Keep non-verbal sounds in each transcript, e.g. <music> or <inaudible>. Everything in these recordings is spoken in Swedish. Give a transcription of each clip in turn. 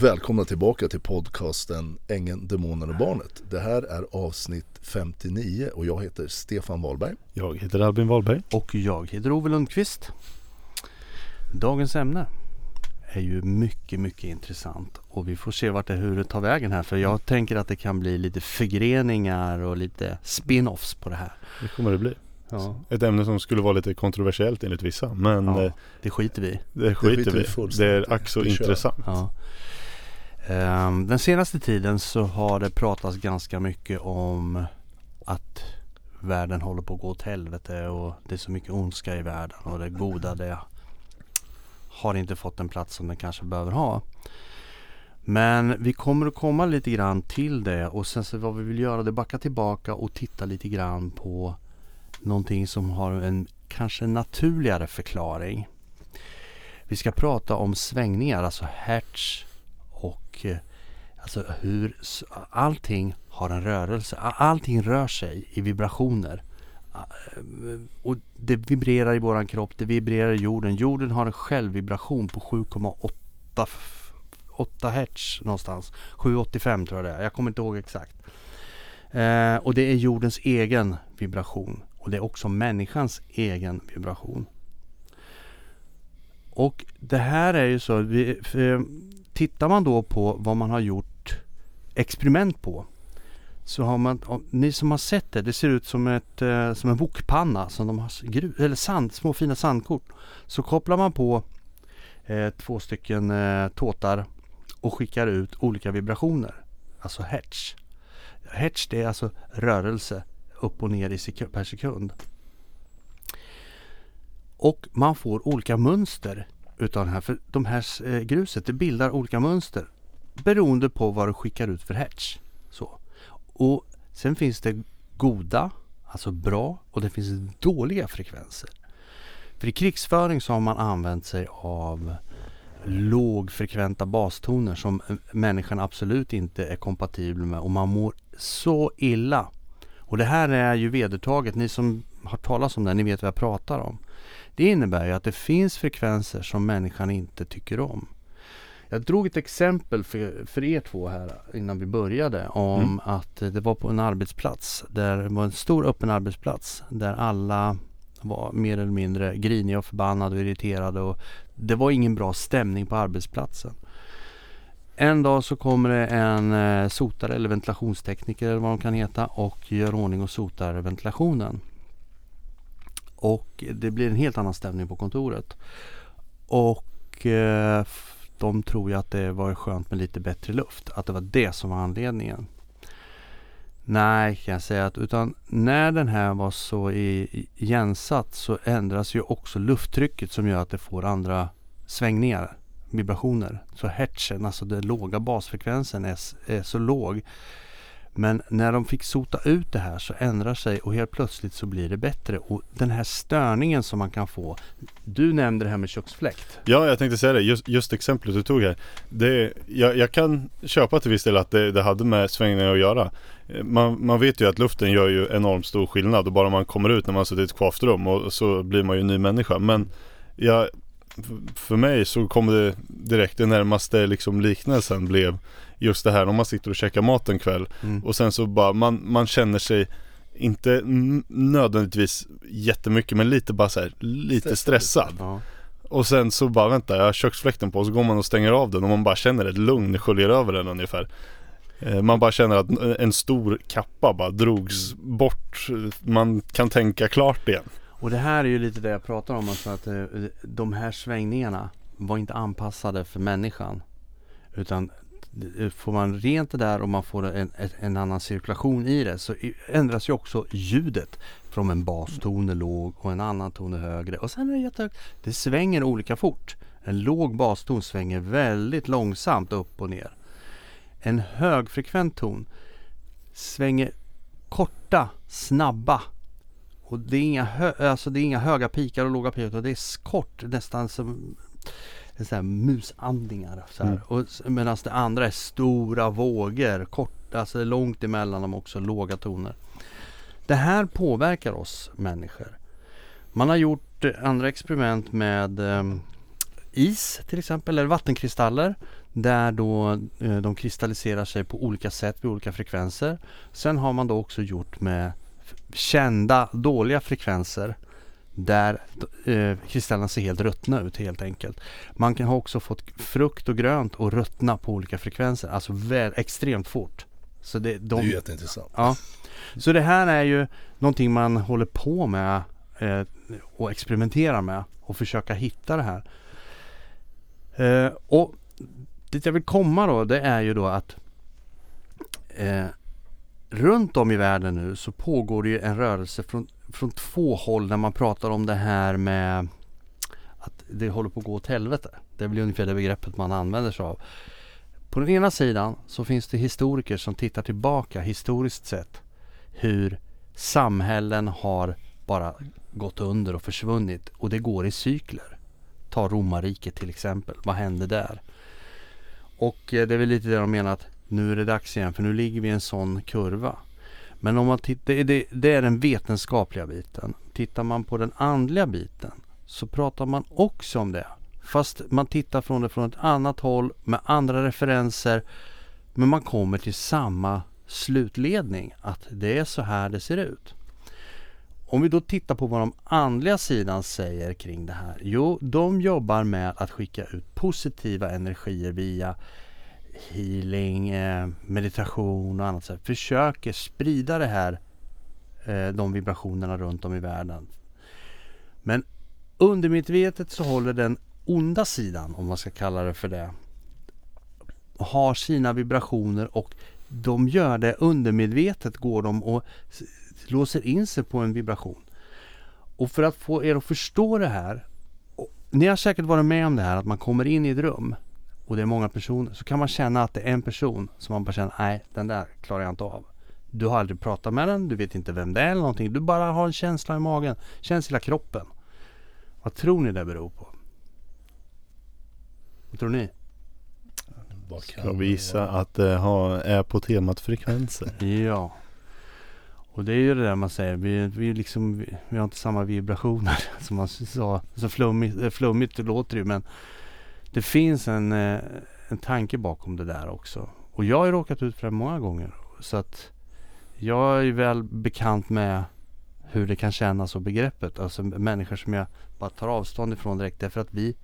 Välkomna tillbaka till podcasten Ängeln, Demonen och Barnet. Det här är avsnitt 59 och jag heter Stefan Wahlberg. Jag heter Albin Wahlberg. Och jag heter Ove Lundqvist. Dagens ämne är ju mycket, mycket intressant och vi får se vart det, hur det tar vägen här för jag tänker att det kan bli lite förgreningar och lite spin-offs på det här. Det kommer det bli. Ja, Ett ämne som skulle vara lite kontroversiellt enligt vissa. Men ja eh, det skiter vi det skiter skiter vi vi Det är ack så intressant. Ja. Ehm, den senaste tiden så har det pratats ganska mycket om att världen håller på att gå åt helvete och det är så mycket ondska i världen och det goda det har inte fått den plats som den kanske behöver ha. Men vi kommer att komma lite grann till det och sen så vad vi vill göra det är backa tillbaka och titta lite grann på någonting som har en kanske naturligare förklaring. Vi ska prata om svängningar, alltså hertz och eh, alltså hur allting har en rörelse. Allting rör sig i vibrationer. Eh, och det vibrerar i våran kropp, det vibrerar i jorden. Jorden har en självvibration på 7,8 8 hertz någonstans. 785 tror jag det är. Jag kommer inte ihåg exakt. Eh, och det är jordens egen vibration. Och det är också människans egen vibration. Och det här är ju så, vi, för, tittar man då på vad man har gjort experiment på. Så har man, ni som har sett det, det ser ut som, ett, eh, som en wokpanna som de har, gru, eller sand, små fina sandkort. Så kopplar man på eh, två stycken eh, tåtar och skickar ut olika vibrationer. Alltså hertz. Hertz det är alltså rörelse upp och ner i sek- per sekund. Och man får olika mönster utav den här. För de här eh, gruset det bildar olika mönster beroende på vad du skickar ut för hertz. Så. Och sen finns det goda, alltså bra och det finns dåliga frekvenser. För i krigsföring så har man använt sig av lågfrekventa bastoner som eh, människan absolut inte är kompatibel med och man mår så illa. Och det här är ju vedertaget, ni som har talat om det, ni vet vad jag pratar om. Det innebär ju att det finns frekvenser som människan inte tycker om. Jag drog ett exempel för, för er två här innan vi började om Mm. att det var på en arbetsplats. Där det var en stor öppen arbetsplats där alla var mer eller mindre griniga och förbannade och irriterade och det var ingen bra stämning på arbetsplatsen. En dag så kommer det en eh, sotare eller ventilationstekniker eller vad de kan heta och gör ordning och sotar ventilationen. Och det blir en helt annan stämning på kontoret. Och eh, de tror ju att det var skönt med lite bättre luft. Att det var det som var anledningen. Nej, kan jag säga att utan när den här var så igensatt så ändras ju också lufttrycket som gör att det får andra svängningar, vibrationer. Så hertzen, alltså den låga basfrekvensen är, är så låg. Men när de fick sota ut det här så ändrar sig och helt plötsligt så blir det bättre. Och den här störningen som man kan få. Du nämnde det här med köksfläkt. Ja, jag tänkte säga det. Just, just exemplet du tog här. Det, jag, jag kan köpa till viss del att det, det hade med svängningar att göra. Man, man vet ju att luften gör ju enormt stor skillnad och bara man kommer ut när man suttit i ett kvavt rum och så blir man ju en ny människa. Men jag, för mig så kom det direkt det närmaste liksom liknelsen blev just det här om man sitter och käkar mat en kväll Mm. och sen så bara man, man känner sig inte nödvändigtvis jättemycket men lite bara så här, lite stressad. Ja. Och sen så bara vänta, jag har köksfläkten på och så går man och stänger av den och man bara känner ett lugn sköljer över den ungefär. Eh, Man bara känner att en stor kappa bara drogs bort. Man kan tänka klart igen. Och det här är ju lite det jag pratar om. Alltså att eh, de här svängningarna var inte anpassade för människan. Utan Eh, får man rent det där och man får en, en annan cirkulation i det så ändras ju också ljudet. Från en baston är låg och en annan ton är högre. Och sen är det jättehögt. Det svänger olika fort. En låg baston svänger väldigt långsamt upp och ner. En högfrekvent ton svänger korta, snabba och det är inga, hö- alltså det är inga höga pikar och låga pikar utan det är kort nästan som sån här musandningar. Så här. Mm. Medan det andra är stora vågor, kort, alltså långt emellan dem också, låga toner. Det här påverkar oss människor. Man har gjort eh, andra experiment med ehm, is till exempel eller vattenkristaller där då eh, de kristalliserar sig på olika sätt vid olika frekvenser. Sen har man då också gjort med kända dåliga frekvenser där eh, kristallerna ser helt ruttna ut helt enkelt. Man kan ha också fått frukt och grönt att ruttna på olika frekvenser, alltså väl, extremt fort. Så det, de, Det är ju jätteintressant. Ja. Så det här är ju någonting man håller på med eh, och experimenterar med och försöka hitta det här. Eh, och det jag vill komma då det är ju då att eh, runt om i världen nu så pågår det ju en rörelse från, från två håll när man pratar om det här med att det håller på att gå åt helvete. Det är väl ungefär det begreppet man använder sig av. På den ena sidan så finns det historiker som tittar tillbaka historiskt sett hur samhällen har bara gått under och försvunnit och det går i cykler. Ta romarriket till exempel. Vad hände där? Och eh, det är väl lite det de menar att nu är det dags igen för nu ligger vi i en sån kurva. Men om man tittar, det, det, är den vetenskapliga biten. Tittar man på den andliga biten så pratar man också om det. Fast man tittar från det från ett annat håll med andra referenser. Men man kommer till samma slutledning att det är så här det ser ut. Om vi då tittar på vad de andliga sidan säger kring det här. Jo, de jobbar med att skicka ut positiva energier via healing, eh, meditation och annat. Så. Försöker sprida det här, eh, de vibrationerna runt om i världen. Men undermedvetet så håller den onda sidan, om man ska kalla det för det, har sina vibrationer och de gör det undermedvetet går de och låser in sig på en vibration. Och för att få er att förstå det här, ni har säkert varit med om det här att man kommer in i ett rum och det är många personer så kan man känna att det är en person som man bara känner, nej den där klarar jag inte av. Du har aldrig pratat med den, du vet inte vem det är eller någonting. Du bara har en känsla i magen, känns i hela kroppen. Vad tror ni det beror på? Vad tror ni? Vad Ska vi gissa att det har, är på temat frekvenser? <laughs> Ja. Och det är ju det där man säger, vi, vi, liksom, vi, vi har inte samma vibrationer <laughs> som man sa. Så flummigt, eh, flummigt låter det ju men det finns en, eh, en tanke bakom det där också. Och jag har ju råkat ut för det många gånger. Så att jag är ju väl bekant med hur det kan kännas och begreppet. Alltså människor som jag bara tar avstånd ifrån direkt därför att vi,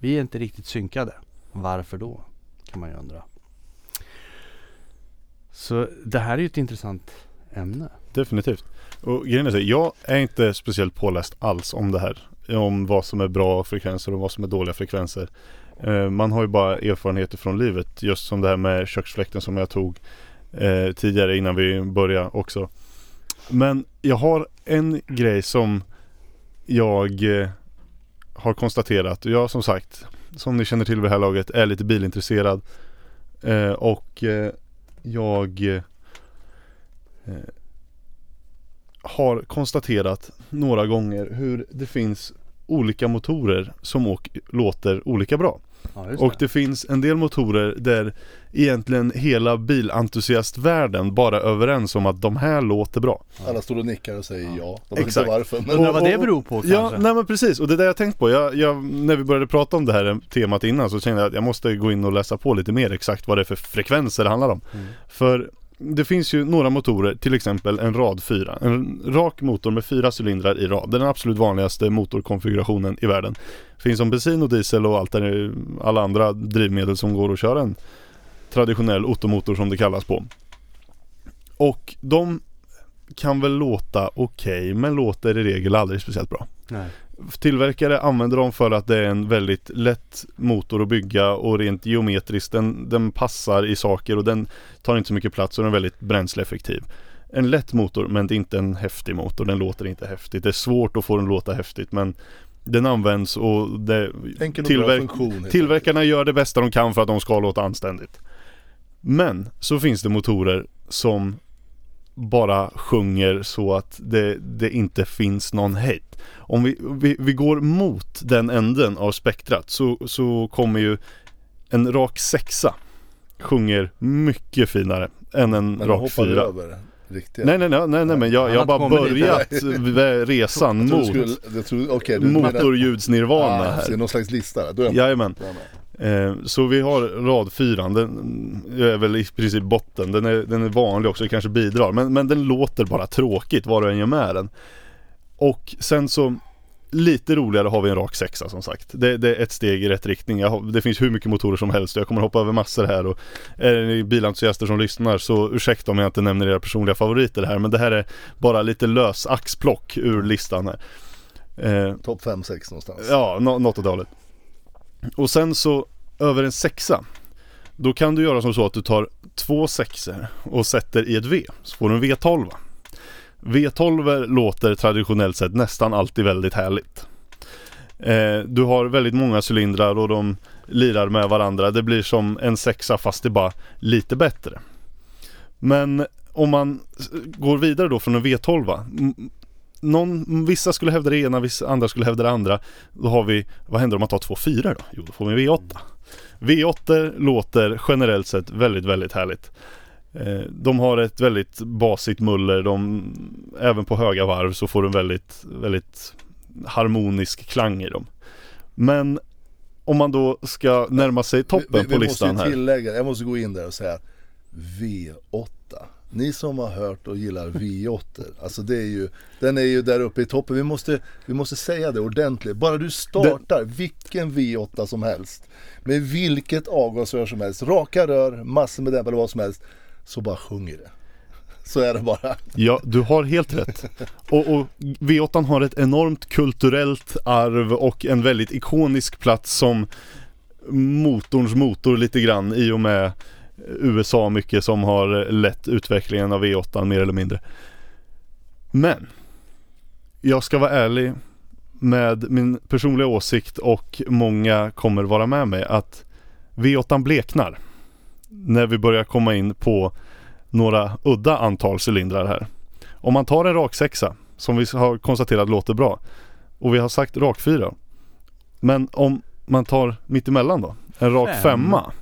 vi är inte riktigt synkade. Varför då? Kan man ju undra. Så det här är ju ett intressant ämne. Definitivt. Och grejen är så, jag är inte speciellt påläst alls om det här. Om vad som är bra frekvenser och vad som är dåliga frekvenser. Eh, man har ju bara erfarenheter från livet. Just som det här med köksfläkten som jag tog eh, tidigare innan vi började också. Men jag har en grej som jag eh, har konstaterat. Och jag som sagt, som ni känner till vid det här laget, är lite bilintresserad. Eh, och eh, jag eh, har konstaterat några gånger hur det finns olika motorer som åk, låter olika bra. Ja, just Och det finns en del motorer där egentligen hela bilentusiastvärlden bara är överens om att de här låter bra. Alla står och nickar och säger ja. De vet Exakt. inte varför. Men Undrar vad det beror på kanske? Ja, nej men precis. Och det är det jag tänkt på. Jag, jag, när vi började prata om det här temat innan så kände jag att jag måste gå in och läsa på lite mer exakt vad det är för frekvenser det handlar om. Mm. För det finns ju några motorer, till exempel en rad 4. En rak motor med fyra cylindrar i rad. Det är den absolut vanligaste motorkonfigurationen i världen. Finns som bensin och diesel och allt där, alla andra drivmedel som går att köra en traditionell ottomotor som det kallas på. Och de kan väl låta okej men låter i regel aldrig speciellt bra. Nej. Tillverkare använder dem för att det är en väldigt lätt motor att bygga och rent geometriskt den, den passar i saker och den tar inte så mycket plats och den är väldigt bränsleeffektiv. En lätt motor men det är inte en häftig motor, den låter inte häftigt. Det är svårt att få den att låta häftigt men den används och det, och tillverk- funktion. Tillverkarna gör det bästa de kan för att de ska låta anständigt. Men så finns det motorer som bara sjunger så att det, det inte finns någon hejd. Om vi, vi, vi går mot den änden av spektrat så, så kommer ju en rak sexa sjunger mycket finare än en Men rak fyra. över Riktiga. Nej nej nej, nej, nej men jag, jag har bara börjat resan mot okay, motorljudsnirvana Ah, här. någon slags lista där. Då är jag Jajamän. med. Eh, så vi har rad fyran, den är väl i princip botten. Den är, den är vanlig också, kanske bidrar. Men, men den låter bara tråkigt vad du än gör med den. Och sen så Lite roligare har vi en rak sexa som sagt. Det, det är ett steg i rätt riktning. Jag det finns hur mycket motorer som helst. Jag kommer hoppa över massor här och är det bilentusiaster som lyssnar så ursäkta om jag inte nämner era personliga favoriter här. Men det här är bara lite lös axplock ur listan här. Eh, Topp 5-6 någonstans. Ja, nå- något åt det hållet. Och sen så över en sexa. Då kan du göra som så att du tar två sexor och sätter i ett V. Så får du en V12. V12 låter traditionellt sett nästan alltid väldigt härligt. Eh, du har väldigt många cylindrar och de lirar med varandra. Det blir som en sexa fast det är bara lite bättre. Men om man går vidare då från en V12 någon, vissa skulle hävda det ena, vissa andra skulle hävda det andra. Då har vi, vad händer om man tar två fyror då? Jo, då får vi en V8. V8 låter generellt sett väldigt, väldigt härligt. Eh, De har ett väldigt basigt muller, de, även på höga varv så får du en väldigt, väldigt harmonisk klang i dem. Men om man då ska närma sig toppen vi, vi, på vi listan måste här. ju tillägga, jag måste gå in där och säga V8. Ni som har hört och gillar V8, alltså det är ju, den är ju där uppe i toppen. Vi måste, vi måste säga det ordentligt. Bara du startar vilken V8 som helst, med vilket avgasrör som helst, raka rör, massor med dämpare, vad som helst, så bara sjunger det. Så är det bara. Ja, du har helt rätt. Och, och V8 har ett enormt kulturellt arv och en väldigt ikonisk plats som motorns motor lite grann i och med USA mycket som har lett utvecklingen av V8 mer eller mindre. Men jag ska vara ärlig med min personliga åsikt och många kommer vara med mig att V8 bleknar när vi börjar komma in på några udda antal cylindrar här. Om man tar en rak sexa som vi har konstaterat låter bra och vi har sagt rak fyra. Men om man tar mittemellan då, en rak Fem. femma.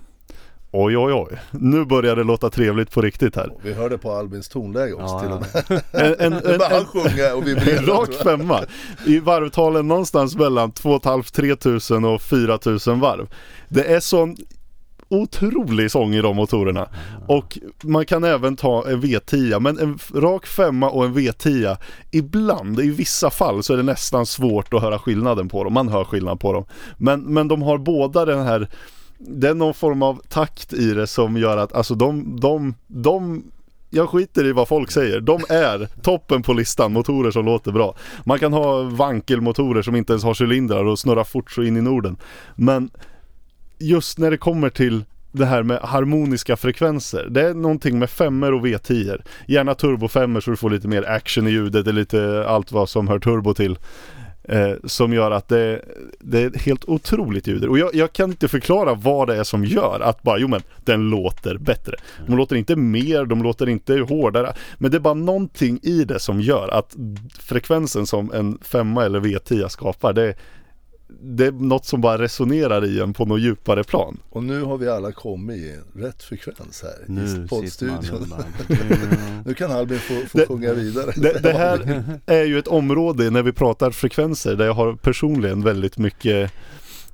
Oj oj oj, nu börjar det låta trevligt på riktigt här. Vi hörde på Albins tonläge också Ja, till och med. <laughs> En, en, en, <laughs> han en, sjunga och vibrera. en rak femma i varvtalen någonstans mellan 2 500 3000 och 4000 varv. Det är sån otrolig sång i de motorerna. Och man kan även ta en V10 men en rak femma och en V10 ibland, i vissa fall så är det nästan svårt att höra skillnaden på dem. Man hör skillnad på dem. Men, men de har båda den här det är någon form av takt i det som gör att alltså de, de, de jag skiter i vad folk säger. De är toppen på listan, motorer som låter bra. Man kan ha vankelmotorer som inte ens har cylindrar och snurrar fort så in i Norden. Men just när det kommer till det här med harmoniska frekvenser. Det är någonting med femmer och V10. Gärna turbofemmor så du får lite mer action i ljudet. Det är lite allt vad som hör turbo till. Eh, som gör att det, det är helt otroligt ljud. Och jag, jag kan inte förklara vad det är som gör att bara, jo men den låter bättre. De låter inte mer, de låter inte hårdare. Men det är bara någonting i det som gör att frekvensen som en femma eller V10 skapar, det, det är något som bara resonerar i en på något djupare plan. Och nu har vi alla kommit i rätt frekvens här Nu i poddstudion. <laughs> Nu kan Albin få, få Det- sjunga vidare. Det, det här är ju ett område när vi pratar frekvenser där jag har personligen väldigt mycket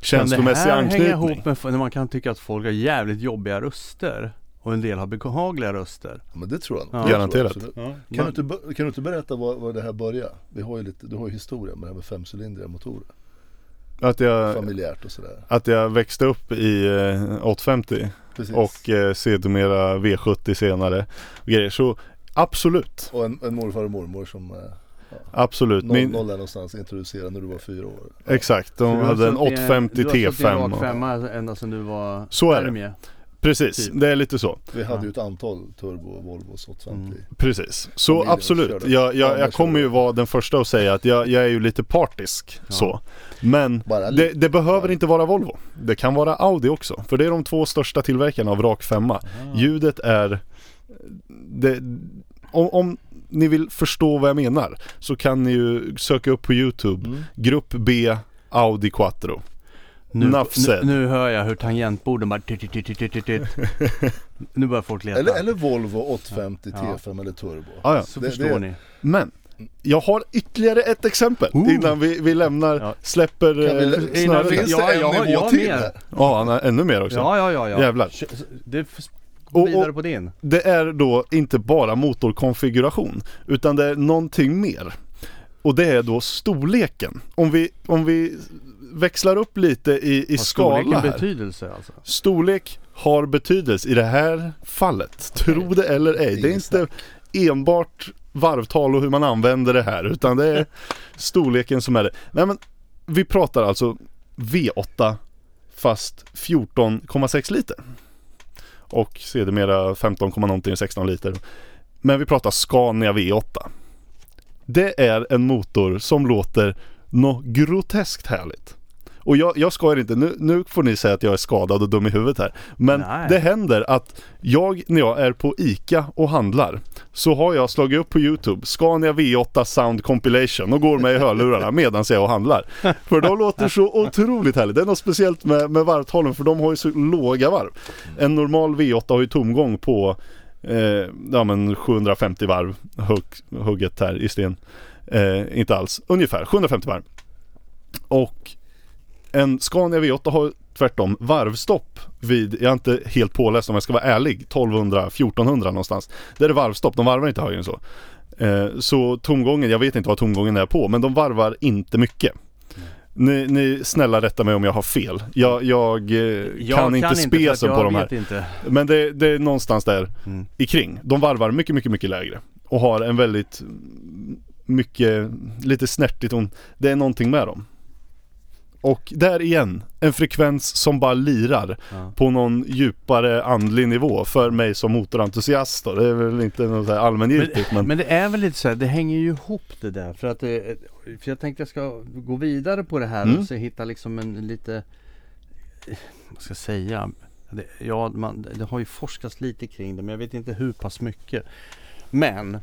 känslomässig Kan det här hänga anknytning. ihop med när man kan tycka att folk har jävligt jobbiga röster? Och en del har behagliga röster. Men det tror jag nog. Ja. Jag Garanterat. absolut. Ja. Kan, du inte, kan du inte berätta var, var det här började? Vi har ju lite, du har ju historia med det här med femcylindriga motorer. Att jag, Familjärt och sådär. att jag växte upp i eh, 850 Precis. och eh, sedermera V70 senare. Grejer. Så absolut, Och en, en morfar och mormor som eh, absolut. noll, Min, noll där någonstans introducerade när du var fyra år. exakt, Så de hade en suttit i 850 Du har suttit i en T5. rak femma ända sedan du var Så är det. med. Precis, Typ. det är lite så. Vi hade Ja. ju ett antal Turbo Volvos 850. Mm. Precis, så absolut. Jag, jag, jag kommer ju vara den första att säga att jag, jag är ju lite partisk Ja. så. Men Bara det, det behöver inte vara Volvo. Det kan vara Audi också. För det är de två största tillverkarna av rak femma. Ah. Ljudet är... Det, om, om ni vill förstå vad jag menar så kan ni ju söka upp på Youtube Mm. Grupp B Audi Quattro. Nu, nu, nu hör jag hur tangentborden bara... tit, tit, tit, tit. Nu börjar folk leta. Eller, eller Volvo 850 Ja. T5 eller turbo. Ja, ja. Så det- förstår det- ni. Men jag har ytterligare ett exempel Ooh. innan vi, vi lämnar, Ja. släpper vi, eh, innan finns Ja, det en nivå jag till mer. här? Ja, han har ännu mer också. Ja, ja, ja, ja. Jävlar. Det Och- och- på din. Det är då inte bara motorkonfiguration utan det är någonting mer. Och det är då storleken. Om vi, om vi växlar upp lite i, i Har skala här. betydelse alltså? Storlek har betydelse i det här fallet. Tro det eller ej. Det är Inget inte enbart varvtal och hur man använder det här utan det är <laughs> storleken som är det. Nej men vi pratar alltså V8 fast 14,6 liter. Och sedermera 15, någonting 16 liter. Men vi pratar Scania V8. Det är en motor som låter något groteskt härligt. Och jag, jag skojar inte, nu, nu får ni säga att jag är skadad och dum i huvudet här. Men Nej. det händer att jag när jag är på ICA och handlar så har jag slagit upp på Youtube Scania V8 Sound Compilation och går med i hörlurarna <laughs> medan jag är och handlar. För de låter så otroligt härligt. Det är något speciellt med, med varvtalen för de har ju så låga varv. En normal V8 har ju tomgång på eh, ja, men 750 varv hugg, hugget här i sten. Eh, inte alls, ungefär 750 varv. Och en Scania V8 har tvärtom varvstopp vid, jag är inte helt påläst om jag ska vara ärlig, 1200, 1400 någonstans. Där är det varvstopp, de varvar inte högre än så. Eh, så tomgången, jag vet inte vad tomgången är på, men de varvar inte mycket. Ni, ni snälla rätta mig om jag har fel. Jag, jag, eh, Jag kan inte spesen på de här. inte. Men det, det är någonstans där Mm. i kring. De varvar mycket, mycket, mycket lägre. Och har en väldigt mycket, lite snärtig ton. Det är någonting med dem. Och där igen, en frekvens som bara lirar Ja. på någon djupare andlig nivå för mig som motorentusiast då. Det är väl inte något så allmängiltigt men, Men det är väl lite så här, det hänger ju ihop det där för att det, För jag tänkte jag ska gå vidare på det här Mm. och så hitta liksom en lite Vad ska jag säga? Det, ja, man, det har ju forskats lite kring det men jag vet inte hur pass mycket. Men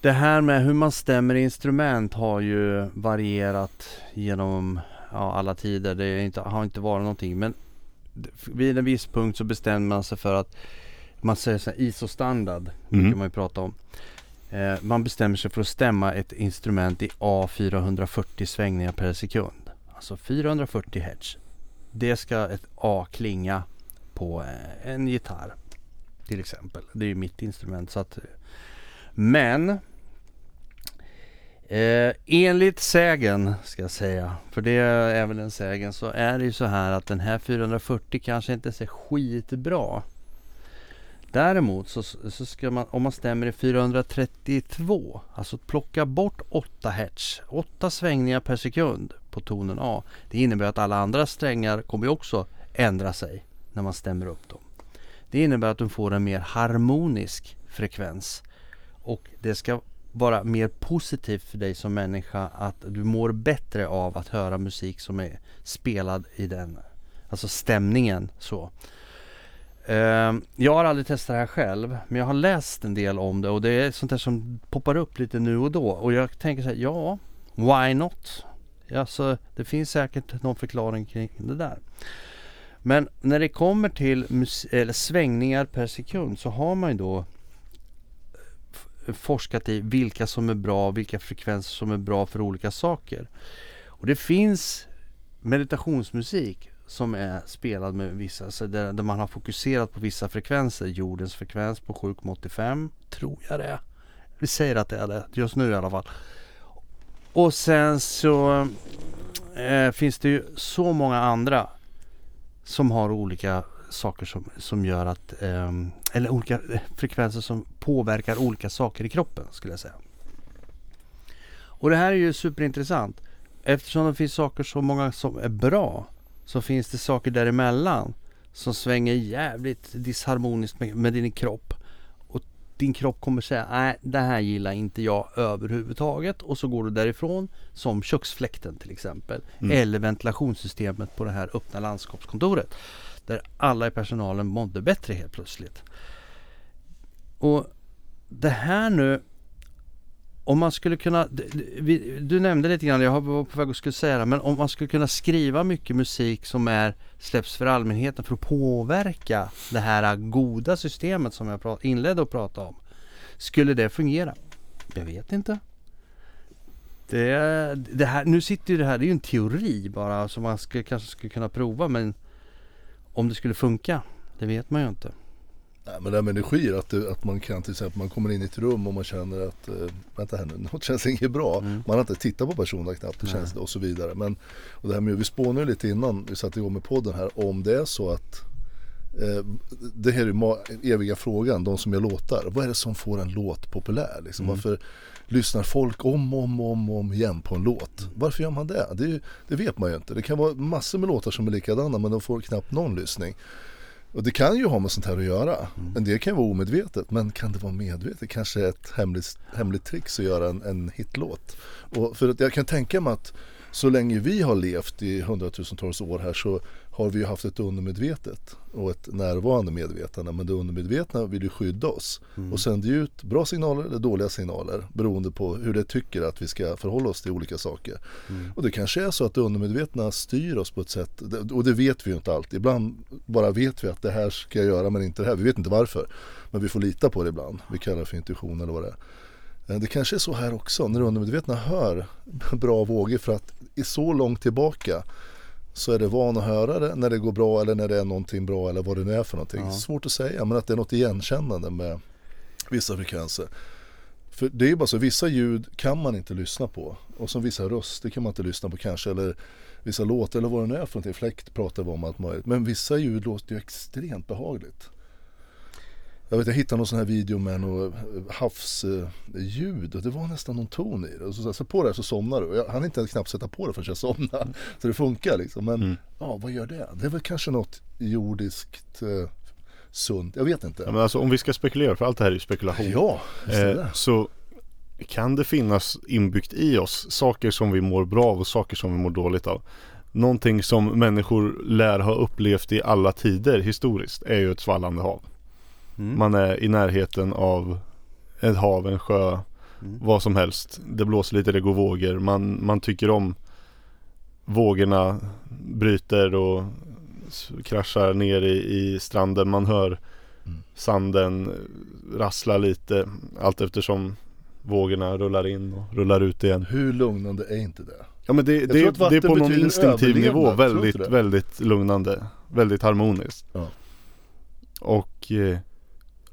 det här med hur man stämmer instrument har ju varierat genom ja, alla tider. Det inte, har inte varit någonting men vid en viss punkt så bestämmer man sig för att man säger så här ISO-standard Mm. brukar man ju prata om. Eh, man bestämmer sig för att stämma ett instrument i A440 svängningar per sekund. Alltså 440 hertz. Det ska ett A klinga på eh, en gitarr. Till exempel. Det är ju mitt instrument. Så att, men eh, enligt sägen ska jag säga. För det är väl en sägen. Så är det ju så här att den här 440 kanske inte är skitbra. Däremot så, så ska man, om man stämmer i 432, alltså plocka bort 8 hertz, 8 svängningar per sekund på tonen A. Det innebär att alla andra strängar kommer ju också ändra sig när man stämmer upp dem. Det innebär att du får en mer harmonisk frekvens och det ska vara mer positivt för dig som människa att du mår bättre av att höra musik som är spelad i den, alltså stämningen så. Ehm, jag har aldrig testat det här själv men jag har läst en del om det och det är sånt där som poppar upp lite nu och då och jag tänker så här, ja, why not? Alltså, det finns säkert någon förklaring kring det där. Men när det kommer till eller svängningar per sekund så har man ju då forskat i vilka som är bra, vilka frekvenser som är bra för olika saker. Och det finns meditationsmusik som är spelad med vissa, där, där man har fokuserat på vissa frekvenser. Jordens frekvens på 7,85 tror jag det är. Vi säger att det är det, just nu i alla fall. Och sen så eh, finns det ju så många andra som har olika saker som, som gör att, ehm, eller olika eh, frekvenser som påverkar olika saker i kroppen skulle jag säga. Och det här är ju superintressant. Eftersom det finns saker så många som är bra så finns det saker däremellan som svänger jävligt disharmoniskt med, med din kropp. Och din kropp kommer säga nej det här gillar inte jag överhuvudtaget och så går du därifrån som köksfläkten till exempel. Mm. Eller ventilationssystemet på det här öppna landskapskontoret. Där alla i personalen mådde bättre helt plötsligt. Och det här nu om man skulle kunna, du nämnde lite grann, jag var på väg att skulle säga det, men om man skulle kunna skriva mycket musik som är släpps för allmänheten för att påverka det här goda systemet som jag inledde att prata om. Skulle det fungera? Jag vet inte. Det, det här, nu sitter ju det här, det är ju en teori bara som man ska, kanske skulle kunna prova men om det skulle funka, det vet man ju inte. Nej, men det här med energier, att, det, att man kan till exempel, man kommer in i ett rum och man känner att, eh, vänta här nu, <laughs> något känns inget bra. Mm. Man har inte tittat på personen knappt, det känns det och så vidare. Men, och det här med, vi spånade lite innan vi satte igång med podden här, om det är så att det här är eviga frågan, de som gör låtar. Vad är det som får en låt populär? Liksom? Mm. Varför lyssnar folk om och om, om, om igen på en låt? Varför gör man det? Det, ju, det vet man ju inte. Det kan vara massor med låtar som är likadana men de får knappt någon lyssning. Och det kan ju ha med sånt här att göra. En del kan ju vara omedvetet men kan det vara medvetet? Kanske ett hemligt, hemligt trix att göra en, en hitlåt. Och för att jag kan tänka mig att så länge vi har levt i hundratusentals år här så har vi ju haft ett undermedvetet och ett närvarande medvetande. Men det undermedvetna vill ju skydda oss och sänder ut bra signaler eller dåliga signaler beroende på hur det tycker att vi ska förhålla oss till olika saker. Och det kanske är så att det undermedvetna styr oss på ett sätt och det vet vi ju inte alltid. Ibland bara vet vi att det här ska jag göra men inte det här. Vi vet inte varför. Men vi får lita på det ibland. Vi kallar det för intuition eller vad det är. Eh, Det kanske är så här också när det undermedvetna hör <laughs> bra vågor för att i så långt tillbaka så är det van att höra det när det går bra eller när det är någonting bra eller vad det nu är för någonting. Ja. Svårt att säga men att det är något igenkännande med vissa frekvenser. För det är ju bara så, vissa ljud kan man inte lyssna på och som vissa röster kan man inte lyssna på kanske eller vissa låtar eller vad det nu är för någonting. Fläkt pratar vi om allt möjligt. Men vissa ljud låter ju extremt behagligt. Jag vet jag hittade någon sån här video med något havsljud och det var nästan någon ton i det. Och så, så på det här så somnar du. Jag hann inte knappt sätta på det förrän jag somnade. Så det funkar liksom. Men Mm. ja, vad gör det? Det är väl kanske något jordiskt eh, sunt. Jag vet inte. Ja, men alltså om vi ska spekulera, för allt det här är ju spekulation. Ja. Eh, så kan det finnas inbyggt i oss saker som vi mår bra av och saker som vi mår dåligt av. Någonting som människor lär ha upplevt i alla tider historiskt är ju ett svallande hav. Mm. Man är i närheten av ett hav, en sjö, Mm. vad som helst. Det blåser lite, det går vågor. Man, man tycker om vågorna bryter och kraschar ner i, i stranden. Man hör Mm. sanden rassla lite allt eftersom vågorna rullar in och rullar ut igen. Hur lugnande är inte det? Ja men det, det, det är på någon instinktiv nivå väldigt, väldigt lugnande. Väldigt harmoniskt. Ja. Och eh,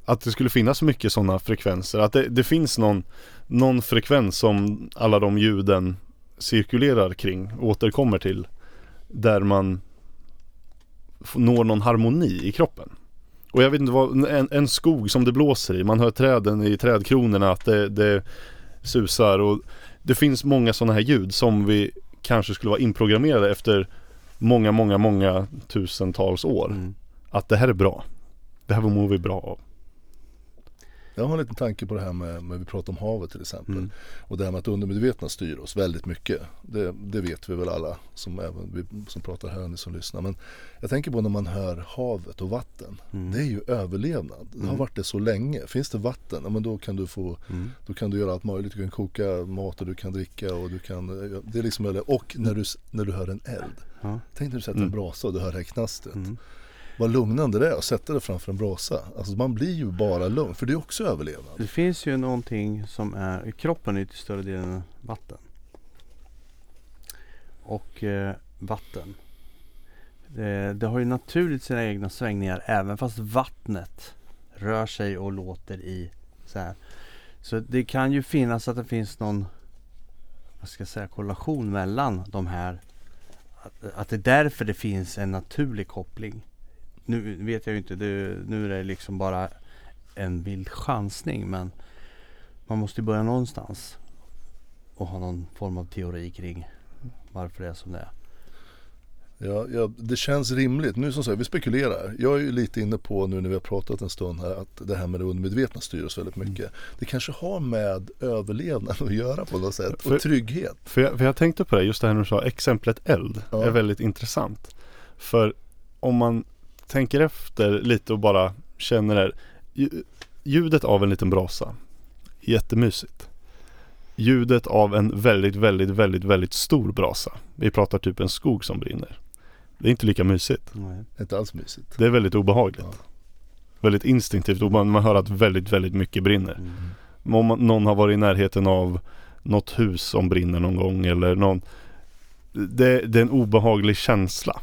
att det skulle finnas mycket sådana frekvenser. Att det, det finns någon, någon frekvens som alla de ljuden cirkulerar kring, återkommer till. Där man når någon harmoni i kroppen. Och jag vet inte vad, en, en skog som det blåser i, man hör träden i trädkronorna att det, det susar och det finns många sådana här ljud som vi kanske skulle vara inprogrammerade efter många, många, många tusentals år. Mm. Att det här är bra. Det här mår vi bra av. Jag har en liten tanke på det här med, med vi pratar om havet till exempel. Mm. Och det här med att undermedvetna styr oss väldigt mycket. Det, det vet vi väl alla som, även vi, som pratar här och ni som lyssnar. Men jag tänker på när man hör havet och vatten. Mm. Det är ju överlevnad. Det har Mm. varit det så länge. Finns det vatten, ja, men då kan du få Mm. Då kan du göra allt möjligt. Du kan koka mat och du kan dricka och du kan Det är liksom Och när du, när du hör en eld. Tänk när du sätter en Mm. brasa och du hör det här knastret. Vad lugnande det är att sätta det framför en brasa. Alltså man blir ju bara lugn. För det är också överlevnad. Det finns ju någonting som är, kroppen är till större delen vatten. Och eh, vatten. Det, det har ju naturligt sina egna svängningar även fast vattnet rör sig och låter i så här. Så det kan ju finnas att det finns någon, vad ska jag säga, korrelation mellan de här. Att, att det är därför det finns en naturlig koppling. Nu vet jag ju inte, det, nu är det liksom bara en vild chansning men man måste ju börja någonstans och ha någon form av teori kring varför det är som det är. Ja, ja, det känns rimligt. Nu som sagt, vi spekulerar. Jag är ju lite inne på nu när vi har pratat en stund här att det här med det undermedvetna styr oss väldigt mycket. Det kanske har med överlevnad att göra på något sätt För- och trygghet. För jag, för jag tänkte på det, just det här när du sa exemplet eld Ja. är väldigt intressant. För om man tänker efter lite och bara känner det här, lju- ljudet av en liten brasa, jättemysigt. ljudet av en väldigt, väldigt, väldigt, väldigt stor brasa. Vi pratar typ en skog som brinner. Det är inte lika mysigt. Nej. Inte alls mysigt. Det är väldigt obehagligt. Ja. Väldigt instinktivt och man, man hör att väldigt, väldigt mycket brinner. Mm. Om man- någon har varit i närheten av något hus som brinner någon gång eller någon det, det är en obehaglig känsla.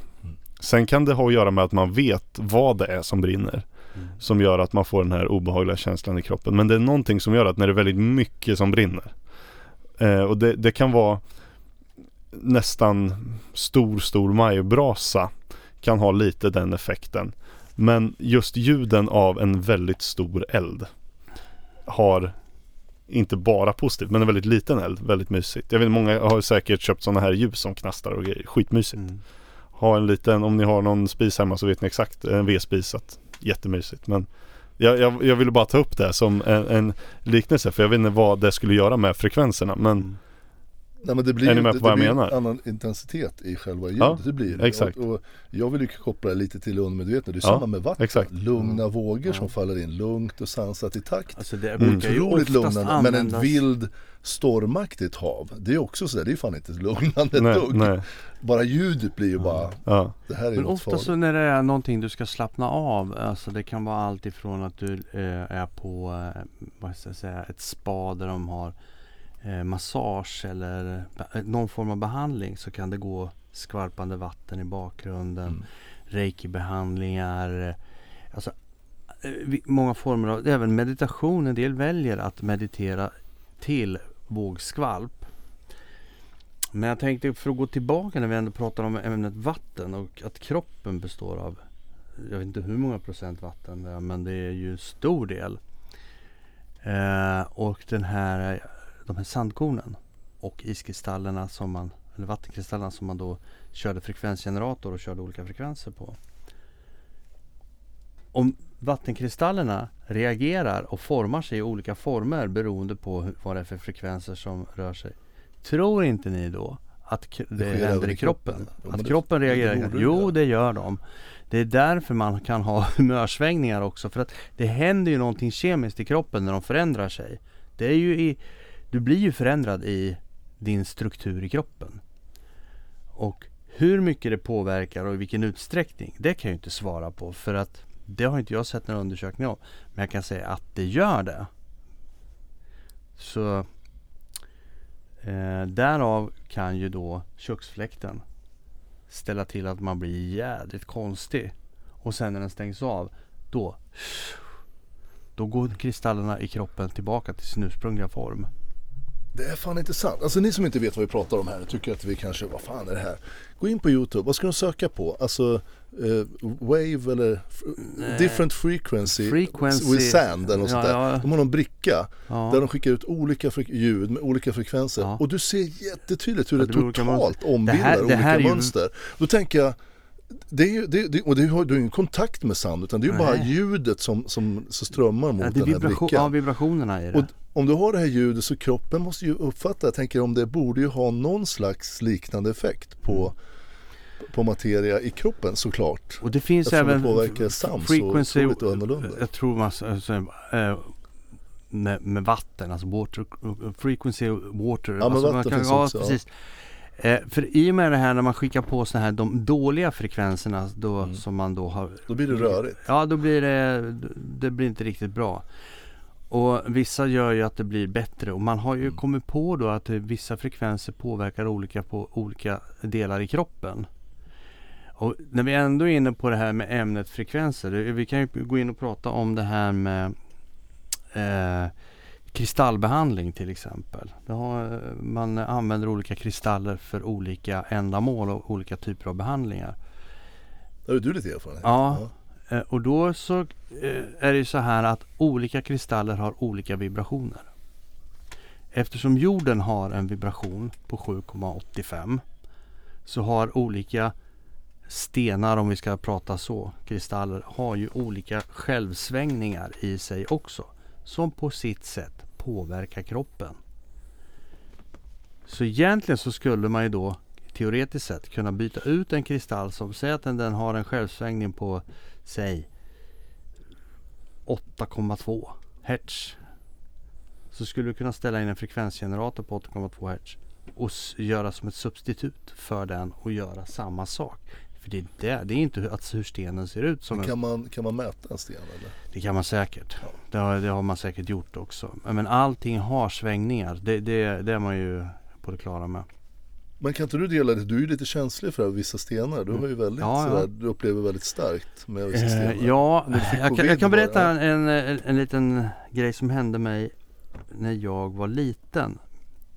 Sen kan det ha att göra med att man vet vad det är som brinner. Mm. Som gör att man får den här obehagliga känslan i kroppen. Men det är någonting som gör att när det är väldigt mycket som brinner. Eh, och det, det kan vara nästan stor, stor majbrasa. Kan ha lite den effekten. Men just ljuden av en väldigt stor eld har inte bara positivt men en väldigt liten eld, väldigt mysigt. Jag vet många har säkert köpt sådana här ljus som knastrar och grejer, skitmysigt. Mm. Ha en liten, om ni har någon spis hemma så vet ni exakt, en vedspis att jättemysigt. Men jag, jag, jag ville bara ta upp det som en, en liknelse för jag vet inte vad det skulle göra med frekvenserna men Mm. Nej, men det blir Är ni ju- med på det, vad jag menar? en annan intensitet i själva ljudet. Ja, det blir det. exakt. Och, och jag vill ju koppla det lite till undermedvetna. Det är Ja, samma med vatten. exakt. Lugna vågor som faller in lugnt och sansat i takt. Alltså det Mm. brukar ju Otroligt lugnande. Men en användas vild stormaktigt hav. Det är också sådär, det är fan inte lugnande ett nej, dugg. nej, Bara ljudet blir ju bara, ja, det här är Men ofta farligt. så när det är någonting du ska slappna av, alltså det kan vara allt ifrån att du eh, är på eh, vad ska jag säga, ett spa där de har massage eller eh, någon form av behandling så kan det gå skvalpande vatten i bakgrunden, Mm. reiki-behandlingar, eh, alltså eh, många former av, även meditation, en del väljer att meditera till vågskvalp. Men jag tänkte för att gå tillbaka när vi ändå pratar om ämnet vatten och att kroppen består av jag vet inte hur många procent vatten det är men det är ju en stor del. Eh, och den här, de här sandkornen och iskristallerna som man, eller vattenkristallerna som man då körde frekvensgenerator och körde olika frekvenser på. Om vattenkristallerna reagerar och formar sig i olika former beroende på vad det är för frekvenser som rör sig. Tror inte ni då att det, sker händer i kroppen? kroppen. Jo, att det- kroppen det reagerar? det jo, det gör de. Det är därför man kan ha <laughs> humörsvängningar också. För att det händer ju någonting kemiskt i kroppen när de förändrar sig. Det är ju i, du blir ju förändrad i din struktur i kroppen. Och hur mycket det påverkar och i vilken utsträckning, det kan jag inte svara på. För att det har inte jag sett några undersökningar om. Men jag kan säga att det gör det. Så eh, därav kan ju då köksfläkten ställa till att man blir jädrigt konstig. Och sen när den stängs av, då då går kristallerna i kroppen tillbaka till sin ursprungliga form. Det är fan inte sant. Alltså ni som inte vet vad vi pratar om här nu tycker att vi kanske, vad fan är det här? Gå in på YouTube, vad ska de söka på? Alltså eh, Wave eller f- Different frequency, Frequency. with sand eller något Ja, sånt där. ja. De har någon bricka Ja. där de skickar ut olika ljud med olika frekvenser och du ser jättetydligt hur det, det totalt ombildar Det här- det olika är ju- mönster. Då tänker jag det är ju, det, det, och det har, du ingen kontakt med sound utan det är ju bara Nej. ljudet som, som, som strömmar mot Ja, det är den här brickan. ja, vibrationerna i det. Och om du har det här ljudet så kroppen måste ju uppfatta, jag tänker om det borde ju ha någon slags liknande effekt på, på materia i kroppen såklart. Och det finns Eftersom även det påverkar så frequency, otroligt annorlunda. jag tror man, alltså, eh, med, med vatten, alltså water, frequency water. men alltså vatten finns ja, också, ja. Precis. Eh, för i och med det här när man skickar på såna här de dåliga frekvenserna då Mm. som man då har Då blir det rörigt. Ja då blir det, det blir inte riktigt bra. Och vissa gör ju att det blir bättre och man har ju Mm. kommit på då att eh, vissa frekvenser påverkar olika på olika delar i kroppen. Och när vi ändå är inne på det här med ämnet frekvenser. det- Vi kan ju gå in och prata om det här med eh, kristallbehandling till exempel. Har, eh, man använder olika kristaller för olika ändamål och olika typer av behandlingar. Där har du lite erfarenhet. Ja. Eh, Eh, och då så eh, är det så här att olika kristaller har olika vibrationer. Eftersom jorden har en vibration på 7,85 så har olika stenar, om vi ska prata så, kristaller, har ju olika självsvängningar i sig också. Som på sitt sätt påverkar kroppen. Så egentligen så skulle man ju då teoretiskt sett kunna byta ut en kristall som säger att den, den har en självsvängning på säg 8,2 hertz. så skulle du kunna ställa in en frekvensgenerator på 8,2 Hz och göra som ett substitut för den och göra samma sak. För det är, det, det är inte hur, hur stenen ser ut som Kan man, kan man mäta en sten eller? det kan man säkert. Ja. Det har, det har man säkert gjort också. Men allting har svängningar. Det, det, det är man ju på det klara med. Men kan inte du dela det? Du är ju lite känslig för vissa stenar. Du har ju väldigt Ja, ja. sådär, du upplever väldigt starkt med vissa stenar. Eh, ja, Men du fick jag kan, jag kan berätta ja. en, en, en liten grej som hände mig när jag var liten.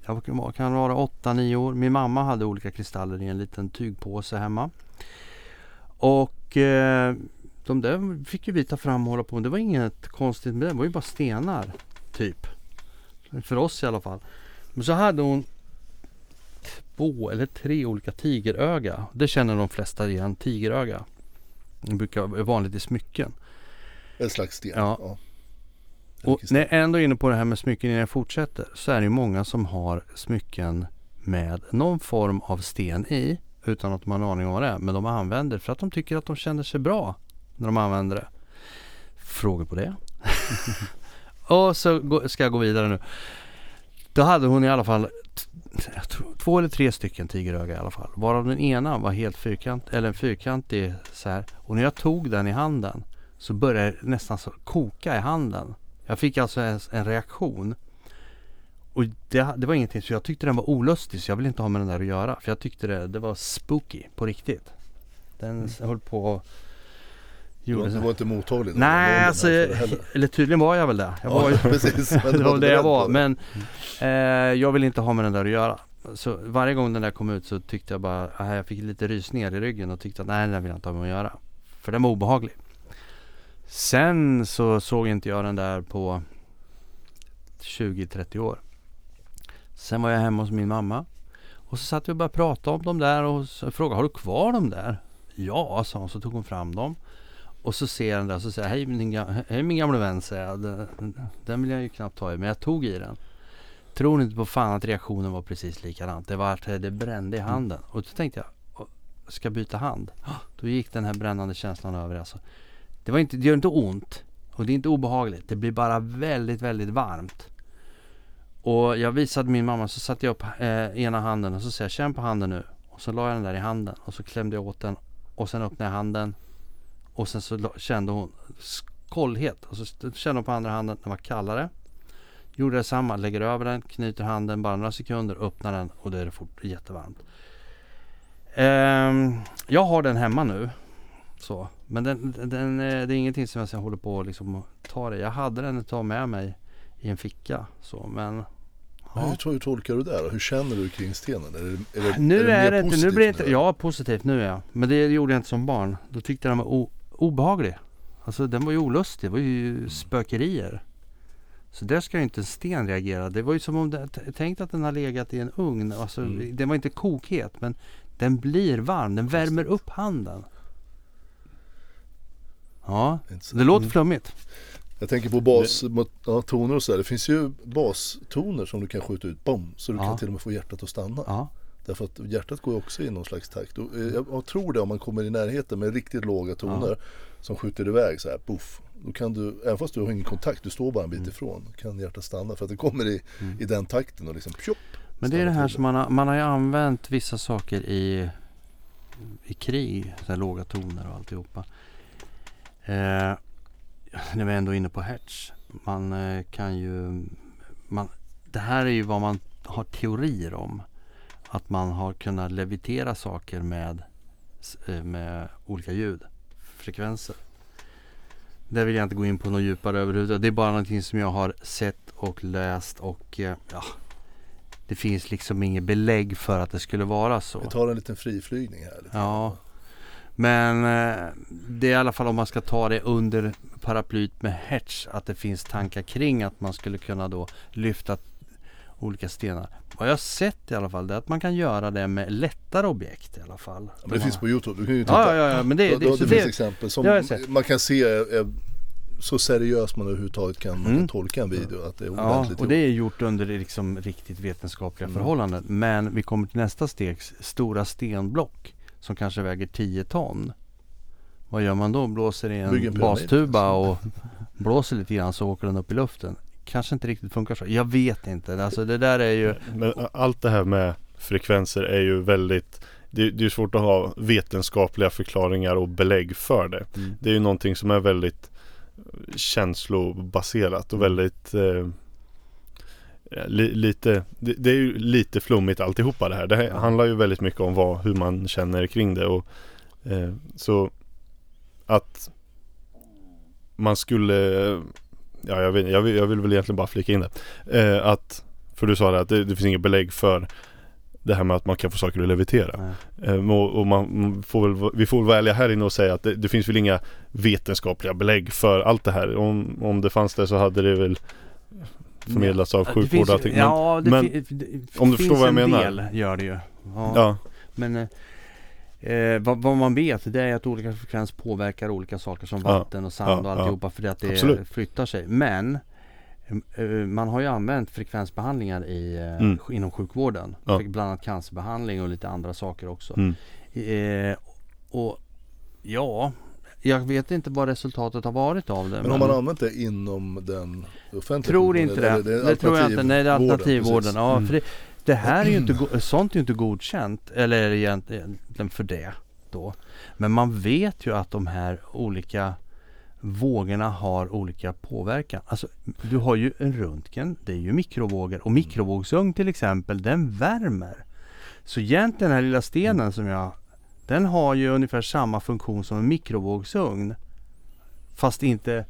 Jag kan vara 8-9 år. Min mamma hade olika kristaller i en liten tygpåse hemma. Och eh, de där fick ju vi ta fram och hålla på. Det var inget konstigt med det. Det var ju bara stenar. Typ. För oss i alla fall. Men så hade hon två eller tre olika tigeröga. Det känner de flesta igen. Tigeröga. Det brukar vara vanligt i smycken. En slags sten. Ja. ja. Och när jag ändå är inne på det här med smycken innan jag fortsätter så är det ju många som har smycken med någon form av sten i utan att de har en aning om vad det är. Men de använder för att de tycker att de känner sig bra när de använder det. Frågor på det? <laughs> och så ska jag gå vidare nu. Då hade hon i alla fall två eller tre stycken tigeröga i alla fall. Varav den ena var helt fyrkant, eller fyrkantig så här. Och när jag tog den i handen så började det nästan så koka i handen. Jag fick alltså en, en reaktion. Och det, det var ingenting, så jag tyckte den var olustig så jag ville inte ha med den där att göra. För jag tyckte det, det var spooky på riktigt. Den s- höll på och Var, du var inte mottaglig? Nej, alltså, eller tydligen var jag väl <laughs> <laughs> det. Jag var Ja, precis. Det var det jag var. Men eh, jag vill inte ha med den där att göra. Så varje gång den där kom ut så tyckte jag bara, ah, jag fick lite rysningar i ryggen och tyckte att nej, den där vill jag inte ha med att göra. För den var obehaglig. Sen så såg inte jag den där på 20-30 år. Sen var jag hemma hos min mamma. Och så satt vi och började prata om dem där och frågade, har du kvar dem där? Ja, sa hon. Så tog hon fram dem. Och så ser jag den där och så säger hej min, ga- hej min gamla vän, säger jag. Den, den vill jag ju knappt ta i, men jag tog i den. Tror inte på fan att reaktionen var precis likadant. Det var att det brände i handen. Och då tänkte jag, "Åh, ska jag byta hand? Då gick den här brännande känslan över alltså. Det, var inte, det gör inte ont. Och det är inte obehagligt. Det blir bara väldigt, väldigt varmt. Och jag visade min mamma så satte jag upp eh, ena handen och så sa jag känn på handen nu. Och så la jag den där i handen och så klämde jag åt den. Och sen öppnade jag handen. Och sen så kände hon skållhet. Och så kände hon på andra handen, den var kallare. Gjorde detsamma, lägger över den, knyter handen bara några sekunder, öppnar den och då är det fort jättevarmt. Ehm, jag har den hemma nu. Så. Men den, den, eh, det är ingenting som jag håller på och liksom tar i. Jag hade den ett tag med mig i en ficka. Så, men ja. hur, hur tolkar du det då? Hur känner du kring stenen? Är det, är det, Nu det är mer det inte, nu blir det inte, nu? ja positivt nu ja. Men det gjorde jag inte som barn. Då tyckte jag den var o, obehaglig. Alltså den var ju olustig, det var ju spökerier. Så där ska ju inte en sten reagera. Det var ju som om, det, tänk att den har legat i en ugn. Alltså Mm. den var inte kokhet men den blir varm, den värmer upp handen. Ja, det låter Mm. flummigt. Jag tänker på bas, mot- ja, och sådär. Det finns ju bastoner som du kan skjuta ut, bom, så du Ja. kan till och med få hjärtat att stanna. Ja, Därför att hjärtat går också i någon slags takt. Och, eh, jag, tror det om man kommer i närheten med riktigt låga toner som skjuter iväg så här, puff. Då kan du, även fast du har ingen kontakt, du står bara en bit Mm. ifrån, kan hjärtat stanna för att det kommer i, i den takten och liksom pjopp. Men det är det här som man har, man har ju använt vissa saker i, i krig, så här låga toner och alltihopa. Eh, när vi är ändå inne på hertz. Man eh, kan ju, man, det här är ju vad man har teorier om. Att man har kunnat levitera saker med, eh, med olika ljudfrekvenser. Det vill jag inte gå in på något djupare överhuvudtaget. Det är bara någonting som jag har sett och läst och eh, ja, det finns liksom inget belägg för att det skulle vara så. Vi tar en liten friflygning här. Lite. Ja. Men eh, det är i alla fall om man ska ta det under paraplyt med hertz. Att det finns tankar kring att man skulle kunna då lyfta olika stenar. Vad jag har sett i alla fall det är att man kan göra det med lättare objekt i alla fall. Ja, men det finns på Youtube, du kan ju titta. Ja, ja, ja, men det, det, det, det, finns exempel som man kan se är, är så seriöst man överhuvudtaget kan, Mm. tolka en video. Att det är Ja, och det är gjort under liksom riktigt vetenskapliga Mm. förhållanden. Men vi kommer till nästa steg, stora stenblock som kanske väger 10 ton. Vad gör man då? Blåser i en bastuba alltså. och <laughs> blåser lite grann så åker den upp i luften. Kanske inte riktigt funkar så. Jag vet inte. Alltså det där är ju... Men allt det här med frekvenser är ju väldigt det, det är svårt att ha vetenskapliga förklaringar och belägg för det. Mm. Det är ju någonting som är väldigt känslobaserat och väldigt eh, li, lite det, det, är ju lite flummigt alltihopa det här. Det handlar ju väldigt mycket om vad, hur man känner kring det och eh, så att man skulle Ja jag, vet, jag, vill, jag vill väl egentligen bara flika in det. Eh, att För du sa det att det, det finns inget belägg för det här med att man kan få saker att levitera. Eh, och, och man får väl, vi får väl ärliga här inne och säga att det, det, finns väl inga vetenskapliga belägg för allt det här. Om, om det fanns det så hade det väl förmedlats av sjukvård och allting. Men, ja, det, men, det om du förstår vad jag menar. del gör det ju. Ja. ja. Men eh, vad, vad, man vet det är att olika frekvens påverkar olika saker som vatten och sand ja, och alltihopa ja. för att det Absolut. flyttar sig. Men Eh, man har ju använt frekvensbehandlingar i, eh, mm. inom sjukvården. Ja. Bland annat cancerbehandling och lite andra saker också. Mm. Eh, och ja, jag vet inte vad resultatet har varit av det. Men, men har man använt det inom den offentliga Tror inte det. Det, det tror jag inte. Nej, det är alternativvården. Ja, mm. för det, det, här är ju inte, sånt är ju inte godkänt. Eller egentligen för det då. Men man vet ju att de här olika vågorna har olika påverkan. Alltså, du har ju en röntgen, det är ju mikrovågor och mikrovågsugn till exempel, den värmer. Så egentligen den här lilla stenen som jag den har ju ungefär samma funktion som en mikrovågsugn. Fast inte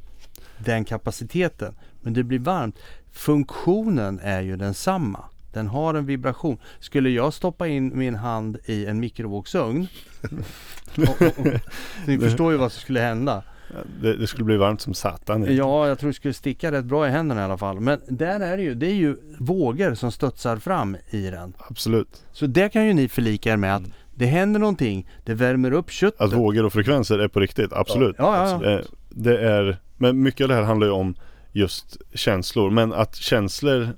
den kapaciteten. Men det blir varmt. Funktionen är ju densamma. Den har en vibration. Skulle jag stoppa in min hand i en mikrovågsugn. <laughs> och, och, och, ni förstår ju vad som skulle hända. Det, det, skulle bli varmt som satan. Ja, jag tror det skulle sticka rätt bra i händerna i alla fall. Men där är det ju, det är ju vågor som studsar fram i den. Absolut. Så det kan ju ni förlika er med att det händer någonting, det värmer upp köttet. Att vågor och frekvenser är på riktigt, absolut. Ja, ja, ja. Eh, det är, men mycket av det här handlar ju om just känslor. Men att känslor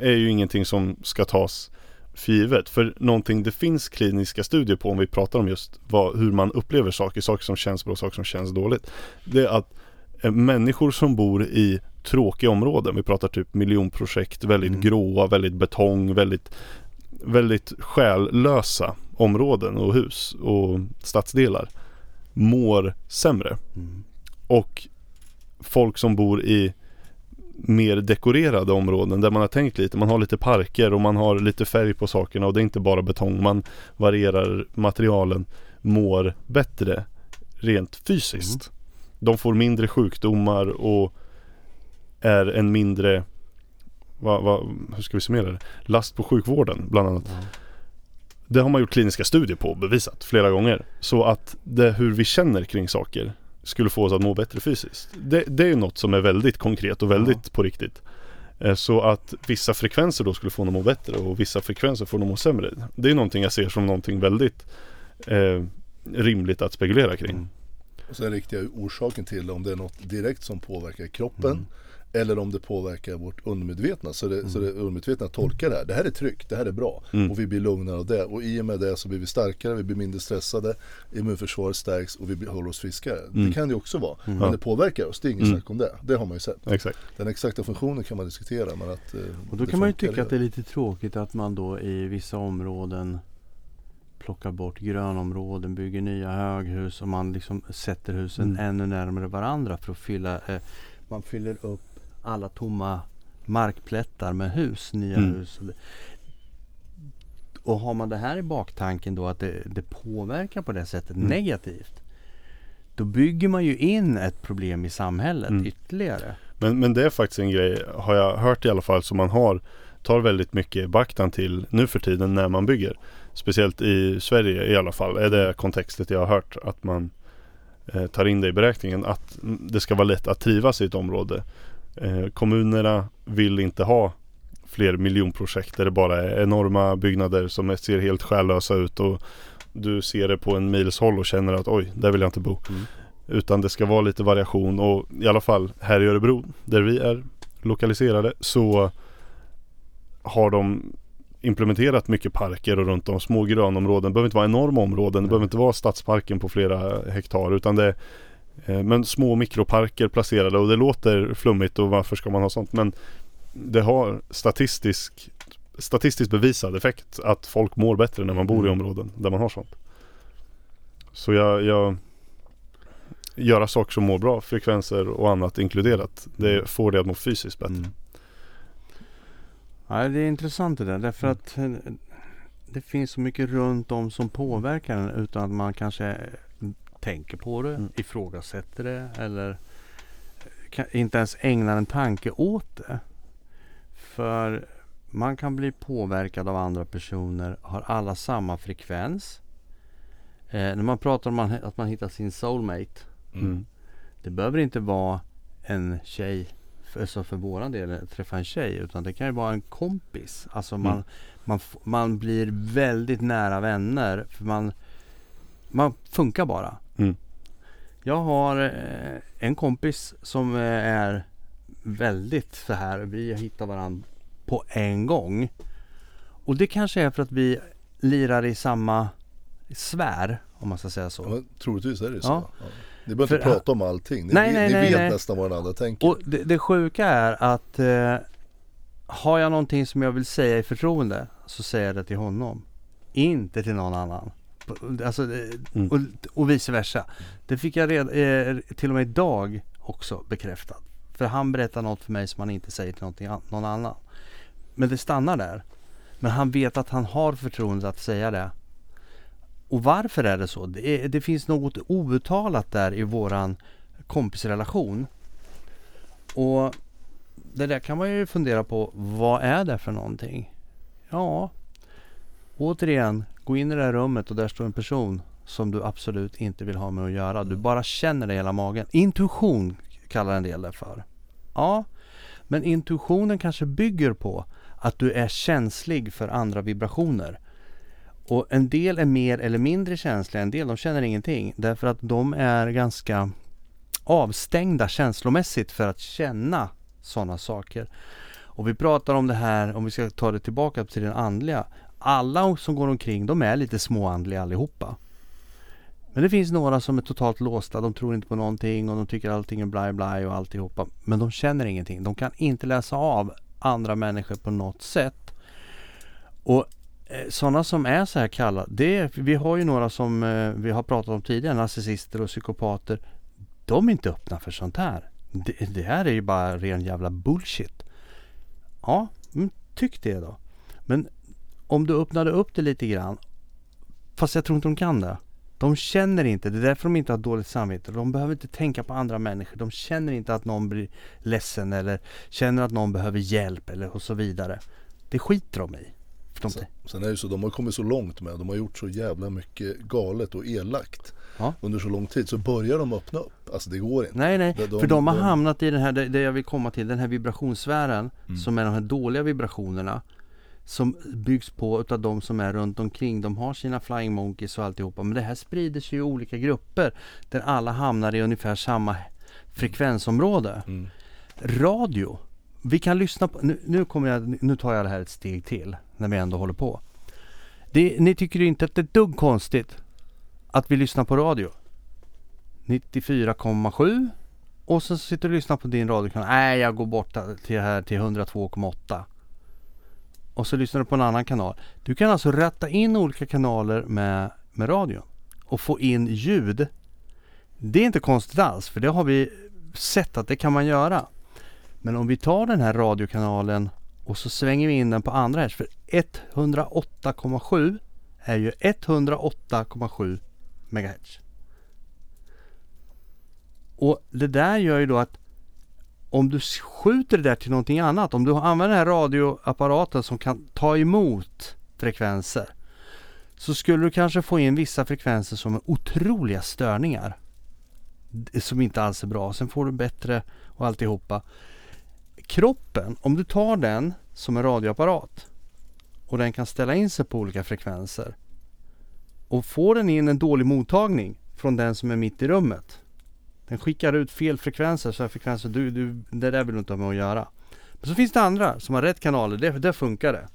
är ju ingenting som ska tas för givet. För någonting det finns kliniska studier på om vi pratar om just vad, hur man upplever saker, saker som känns bra och saker som känns dåligt. Det är att eh, människor som bor i tråkiga områden, vi pratar typ miljonprojekt, väldigt mm. gråa, väldigt betong, väldigt väldigt själlösa områden och hus och stadsdelar mår sämre. Mm. Och folk som bor i mer dekorerade områden där man har tänkt lite. Man har lite parker och man har lite färg på sakerna och det är inte bara betong. Man varierar materialen, mår bättre rent fysiskt. Mm. De får mindre sjukdomar och är en mindre, vad, vad, hur ska vi summera det? Last på sjukvården bland annat. Mm. Det har man gjort kliniska studier på och bevisat flera gånger. Så att det, hur vi känner kring saker skulle få oss att må bättre fysiskt. Det, det är ju något som är väldigt konkret och väldigt ja. på riktigt. Eh, så att vissa frekvenser då skulle få dem att må bättre och vissa frekvenser får dem att må sämre. Det är någonting jag ser som någonting väldigt eh, rimligt att spekulera kring. Mm. Och sen riktiga orsaken till om det är något direkt som påverkar kroppen mm. Eller om det påverkar vårt undermedvetna. Så det, mm. så det undermedvetna tolkar det här. Det här är tryggt, det här är bra. Mm. Och vi blir lugnare av det. Och i och med det så blir vi starkare, vi blir mindre stressade. Immunförsvaret stärks och vi håller oss friskare. Mm. Det kan det också vara. Mm. Men det påverkar oss, det är inget mm. snack om det. Det har man ju sett. Exakt. Den exakta funktionen kan man diskutera. Men att, eh, och då kan man ju tycka att det är lite tråkigt att man då i vissa områden plockar bort grönområden, bygger nya höghus och man liksom sätter husen mm. ännu närmare varandra för att fylla eh, man fyller upp alla tomma markplättar med hus, nya mm. hus. Och har man det här i baktanken då att det, det påverkar på det sättet mm. negativt. Då bygger man ju in ett problem i samhället mm. ytterligare. Men, men det är faktiskt en grej, har jag hört i alla fall, som man har tar väldigt mycket beaktan till nu för tiden när man bygger. Speciellt i Sverige i alla fall är det kontextet jag har hört att man eh, tar in det i beräkningen att det ska vara lätt att trivas i ett område. Eh, kommunerna vill inte ha fler miljonprojekt där det bara är enorma byggnader som ser helt själlösa ut och du ser det på en mils håll och känner att oj, där vill jag inte bo. Mm. Utan det ska vara lite variation och i alla fall här i Örebro där vi är lokaliserade så har de implementerat mycket parker och runt om små grönområden. Det behöver inte vara enorma områden. Det behöver inte vara stadsparken på flera hektar utan det Eh, Men små mikroparker placerade och det låter flummigt och varför ska man ha sånt? Men det har statistisk, statistiskt bevisad effekt att folk mår bättre när man bor i Mm. områden där man har sånt. Så jag, jag göra saker som mår bra, frekvenser och annat inkluderat. Det får det att må fysiskt bättre. Mm. Ja, det är intressant det där därför Mm. att eh, det finns så mycket runt om som påverkar en utan att man kanske eh, tänker på det, Mm. ifrågasätter det eller eh, kan, inte ens ägnar en tanke åt det. För man kan bli påverkad av andra personer, har alla samma frekvens. Eh, när man pratar om man, att man hittar sin soulmate. Mm. Det behöver inte vara en tjej, för, så för våran del, att träffa en tjej. Utan det kan ju vara en kompis. Alltså man, Mm. man, man blir väldigt nära vänner. För man, man funkar bara. Jag har eh, en kompis som eh, är väldigt så här. Vi hittar varandra på en gång. Och det kanske är för att vi lirar i samma sfär. Om man ska säga så. Ja, troligtvis är det så. Ja. Ja. Ni behöver inte prata om allting. Ni, Nej, nej, ni nej, vet nej. nästan vad den andra tänker. Och det, det sjuka är att eh, har jag någonting som jag vill säga i förtroende så säger jag det till honom. Inte till någon annan. Alltså, eh, Mm. och, och vice versa. Det fick jag red, eh, till och med idag också bekräftat. För han berättar något för mig som han inte säger till någon annan. Men det stannar där. Men han vet att han har förtroende att säga det. Och varför är det så? Det, är, det finns något outtalat där i våran kompisrelation. Och det där kan man ju fundera på. Vad är det för någonting? Ja, återigen, gå in i det här rummet och där står en person som du absolut inte vill ha med att göra. Du bara känner det i hela magen. Intuition kallar en del det för. Ja, men intuitionen kanske bygger på att du är känslig för andra vibrationer. Och en del är mer eller mindre känsliga, en del de känner ingenting. Därför att de är ganska avstängda känslomässigt för att känna sådana saker. Och vi pratar om det här, om vi ska ta det tillbaka till den andliga. Alla som går omkring, de är lite småandliga allihopa. Men det finns några som är totalt låsta, de tror inte på någonting och de tycker allting är blaj blaj och alltihopa. Men de känner ingenting, de kan inte läsa av andra människor på något sätt. Och eh, sådana som är så här kalla... det vi har ju några som eh, vi har pratat om tidigare, narcissister och psykopater. De är inte öppna för sånt här. Det, det här är ju bara ren jävla bullshit. Ja, men tyck det då. Men om du öppnade upp det lite grann. Fast jag tror inte de kan det. De känner inte, det är därför de inte har dåligt samvete. De behöver inte tänka på andra människor. De känner inte att någon blir ledsen eller känner att någon behöver hjälp eller och så vidare. Det skiter de i. De, Sen, sen är det ju så, de har kommit så långt med, de har gjort så jävla mycket galet och elakt Ja. under så lång tid. Så börjar de öppna upp, alltså det går inte. Nej, nej. De- de- för de har hamnat i den här, det jag vill komma till, den här vibrationssfären Mm. som är de här dåliga vibrationerna som byggs på utav de som är runt omkring. De har sina flying monkeys och alltihopa. Men det här sprider sig i olika grupper där alla hamnar i ungefär samma frekvensområde. Mm. Radio. Vi kan lyssna på, nu, nu, kommer jag, nu tar jag det här ett steg till när vi ändå håller på. Det, ni tycker inte att det är ett dugg konstigt att vi lyssnar på radio? 94,7 och så sitter du och lyssnar på din radiokanal. Nej, jag går bort till här till 102,8. Och så lyssnar du på en annan kanal. Du kan alltså ratta in olika kanaler med, med radion och få in ljud. Det är inte konstigt alls för det har vi sett att det kan man göra. Men om vi tar den här radiokanalen och så svänger vi in den på andra hertz. För 108,7 är ju 108,7 MHz. Och det där gör ju då att om du skjuter det där till någonting annat, om du använder den här radioapparaten som kan ta emot frekvenser. Så skulle du kanske få in vissa frekvenser som är otroliga störningar. Som inte alls är bra. Sen får du bättre och alltihopa. Kroppen, om du tar den som en radioapparat och den kan ställa in sig på olika frekvenser. Och får den in en dålig mottagning från den som är mitt i rummet. Den skickar ut fel frekvenser, så här frekvenser du, du, det där vill du inte ha med att göra. Men så finns det andra som har rätt kanaler, där, där funkar det.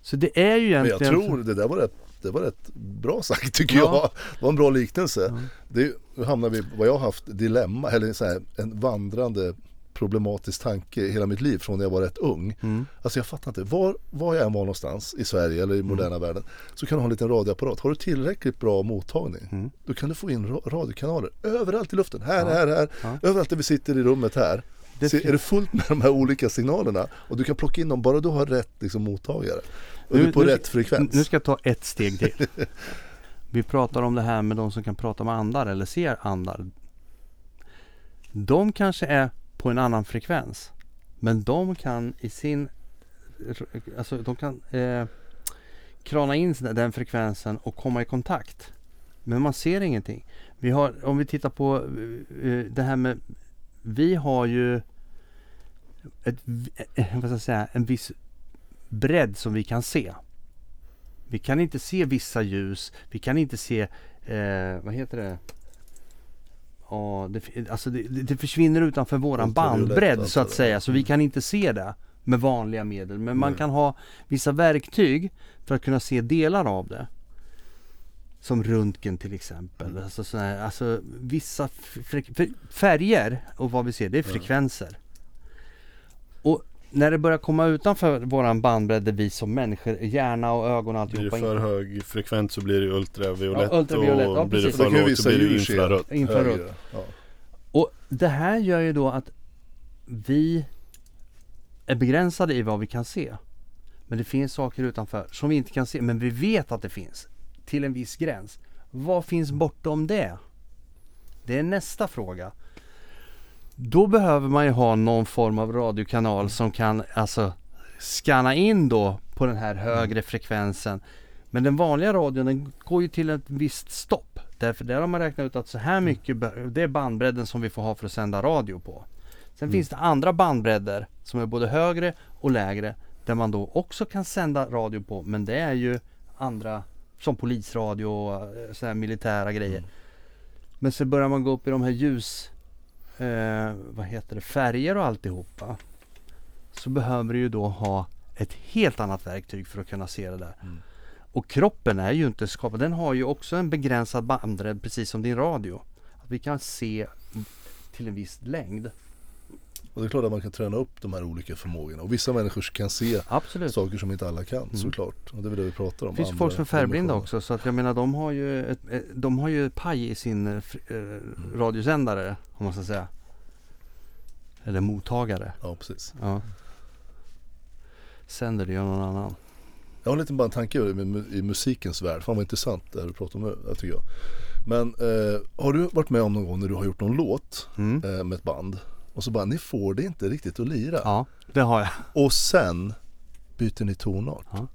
Så det är ju Men egentligen... jag tror det där var rätt, Det var rätt bra sagt tycker Ja. jag. Det var en bra liknelse. Det, nu hamnar vi vad jag har haft dilemma, eller så här, en vandrande problematisk tanke hela mitt liv från när jag var rätt ung. Mm. Alltså jag fattar inte, var, var jag än var någonstans i Sverige eller i Mm. moderna världen så kan du ha en liten radioapparat. Har du tillräckligt bra mottagning Mm. då kan du få in ra- radiokanaler överallt i luften. Här, här, här. Ja. Överallt där vi sitter i rummet här. Det är det fullt med de här olika signalerna och du kan plocka in dem bara du har rätt liksom, mottagare. Och du är på rätt frekvens. Nu ska jag ta ett steg till. <laughs> Vi pratar om det här med de som kan prata med andar eller ser andar. De kanske är på en annan frekvens. Men de kan i sin... Alltså de kan eh, krana in den frekvensen och komma i kontakt. Men man ser ingenting. Vi har, om vi tittar på eh, eh det här med... Vi har ju ett, eh, eh, vad ska jag säga, en viss bredd som vi kan se. Vi kan inte se vissa ljus. Vi kan inte se, eh, vad heter det? Ja, det, alltså det, det försvinner utanför våran bandbredd så alltså. att säga. Så vi kan inte se det med vanliga medel. Men man kan ha vissa verktyg för att kunna se delar av det. Som röntgen till exempel. Alltså, såna här, alltså vissa färger och vad vi ser det är frekvenser. Och när det börjar komma utanför våran bandbredd där vi som människor, hjärna och ögon och Blir det alltihopa för hög frekvent så blir det ultraviolett, Ja, ultraviolett, och ja, blir det för lågt så blir det infrarött. infrarött. Ja. Och det här gör ju då att vi är begränsade i vad vi kan se. Men det finns saker utanför som vi inte kan se, men vi vet att det finns. Till en viss gräns. Vad finns bortom det? Det är nästa fråga. Då behöver man ju ha någon form av radiokanal som kan alltså scanna in då på den här högre frekvensen. Men den vanliga radion den går ju till ett visst stopp. Därför där har man räknat ut att så här mycket, be- det är bandbredden som vi får ha för att sända radio på. Sen finns det andra bandbredder som är både högre och lägre där man då också kan sända radio på men det är ju andra som polisradio och eh, så här militära grejer. Men så börjar man gå upp i de här ljus, eh, vad heter det, färger och alltihopa. Så behöver du ju då ha ett helt annat verktyg för att kunna se det där. Mm. Och kroppen är ju inte skapad, den har ju också en begränsad bandbredd precis som din radio. Att vi kan se till en viss längd. Och det är klart att man kan träna upp de här olika förmågorna. Och vissa människor kan se Absolut. saker som inte alla kan såklart. Och det är väl det vi pratar om. Det finns andra folk som är färgblinda också så att jag menar de har ju ett, ett, de har ju paj i sin eh, eh, radiosändare om man ska säga. Eller mottagare. Ja precis. Ja. Sänder det gör någon annan. Jag har en liten bara en tanke i mu- i musikens värld. Fan vad intressant det här du pratar om nu, tycker jag. Men eh, har du varit med om någon gång när du har gjort någon låt Mm. eh, med ett band och så bara ni får det inte riktigt att lira. Ja, det har jag. Och sen byter ni tonart. Ja.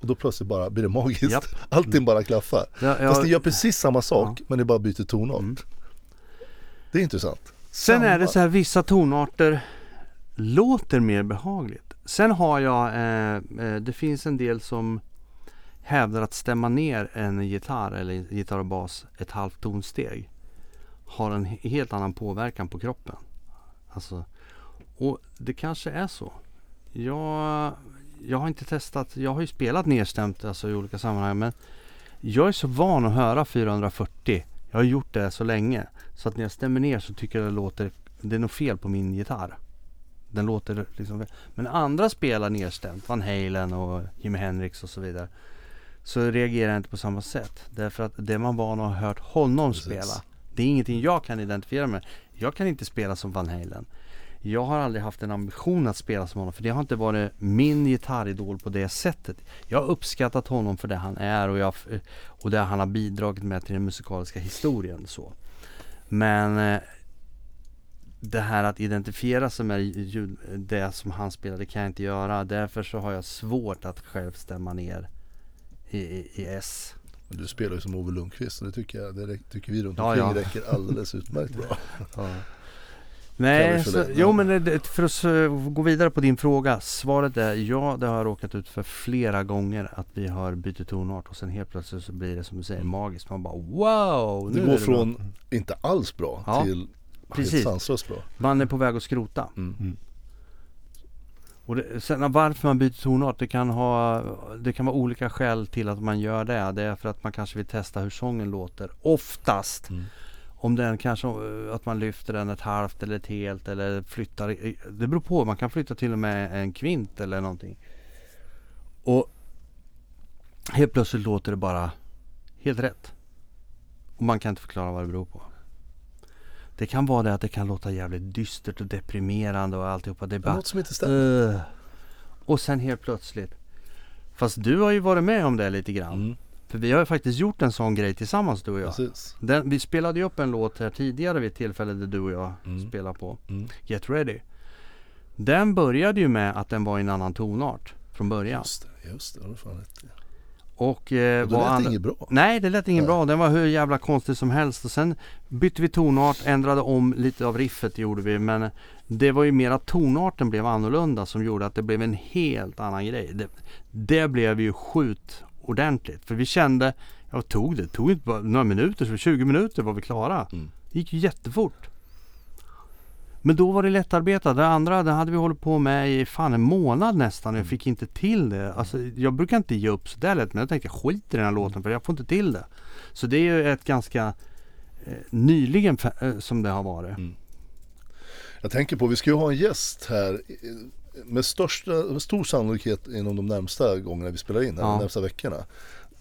Och då plötsligt bara blir det magiskt. Japp. <laughs> Allting bara klaffar. jag, Fast ni gör precis samma sak men ni bara byter tonart. Mm. Det är intressant. sen är det Samma- så här vissa tonarter låter mer behagligt. Sen har jag, eh, eh, det finns en del som hävdar att stämma ner en gitarr eller gitarr och bas ett halvt tonsteg har en he- helt annan påverkan på kroppen. Alltså, och det kanske är så. Jag, jag har inte testat, jag har ju spelat nedstämt alltså, i olika sammanhang men jag är så van att höra 440. Jag har gjort det så länge. Så att när jag stämmer ner så tycker jag det låter, det är nog fel på min gitarr. Den låter liksom Men andra spelar nedstämt, Van Halen och Jimi Hendrix och så vidare. Så reagerar jag inte på samma sätt. Därför att det man van att ha hört honom Precis. spela. Det är ingenting jag kan identifiera med. Jag kan inte spela som Van Halen. Jag har aldrig haft en ambition att spela som honom för det har inte varit min gitarridol på det sättet. Jag har uppskattat honom för det han är och, jag, och det han har bidragit med till den musikaliska historien. Så. Men eh, det här att identifiera sig med det som han spelade kan jag inte göra. Därför så har jag svårt att själv stämma ner i, i, i S. Men Du spelar ju som Ove Lundqvist och det tycker, jag, det tycker vi runt Ja, omkring ja. räcker alldeles utmärkt <laughs> bra. Nej, Kan vi så, jo men det- för att så gå vidare på din fråga. Svaret är ja, det har jag råkat ut för flera gånger att vi har bytt tonart och sen helt plötsligt så blir det som du säger magiskt. Man bara wow! Det går det bra. från inte alls bra Ja, till precis. helt sanslöst bra. Man är på väg att skrota. Mm. Och det, sen varför man byter tonart, det kan, ha, det kan vara olika skäl till att man gör det. Det är för att man kanske vill testa hur sången låter. Oftast. Mm. Om den kanske, att man lyfter den ett halvt eller ett helt eller flyttar. Det beror på, man kan flytta till och med en kvint eller någonting. Och helt plötsligt låter det bara helt rätt. Och man kan inte förklara vad det beror på. Det kan vara det att det kan låta jävligt dystert och deprimerande och alltihopa. Det är Det bara något som inte stämmer. Uh. Och sen helt plötsligt. Fast du har ju varit med om det lite grann. Mm, För vi har ju faktiskt gjort en sån grej tillsammans du och jag. Den, vi spelade ju upp en låt här tidigare vid ett tillfälle där du och jag Mm. spelade på. Mm. Get Ready. Den började ju med att den var i en annan tonart från början. Just det, just det. Har du fan rätt. Och, eh, Och lät det andra- inget bra. Nej det lät ingen Nej. bra. Den var hur jävla konstig som helst. Och sen bytte vi tonart, ändrade om lite av riffet gjorde vi. Men det var ju mer att tonarten blev annorlunda som gjorde att det blev en helt annan grej. Det, det blev ju skjut ordentligt. För vi kände, jag tog det, det tog inte bara några minuter, så 20 minuter var vi klara. Mm. Det gick ju jättefort. Men då var det lättarbetat. Det andra det hade vi hållit på med i fan en månad nästan och jag fick inte till det. Alltså, jag brukar inte ge upp sådär lätt men jag tänkte jag skiter i den här låten för jag får inte till det. Så det är ju ett ganska eh, nyligen eh, som det har varit. Mm. Jag tänker på, vi ska ju ha en gäst här med största, med stor sannolikhet inom de närmsta gångerna vi spelar in, här, Ja. de närmsta veckorna.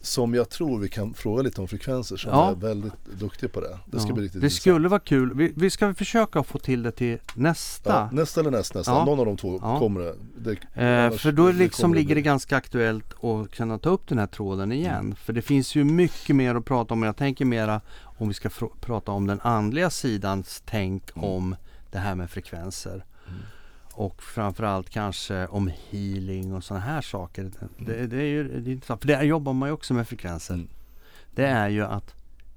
Som jag tror vi kan fråga lite om frekvenser som Ja. är väldigt duktig på det. Det ska Ja. bli riktigt det intressant. skulle vara kul. Vi, vi ska försöka få till det till nästa. Ja, nästa eller näst, nästa, Ja. någon av de två kommer det. det Eh, för då det liksom ligger det ganska aktuellt att kunna ta upp den här tråden igen. För det finns ju mycket mer att prata om. Jag tänker mera om vi ska prata om den andliga sidans tänk Mm. om det här med frekvenser. Och framförallt kanske om healing och sådana här saker. Mm. Det, det är ju det är intressant. För där jobbar man ju också med frekvenser. Mm. Det är ju att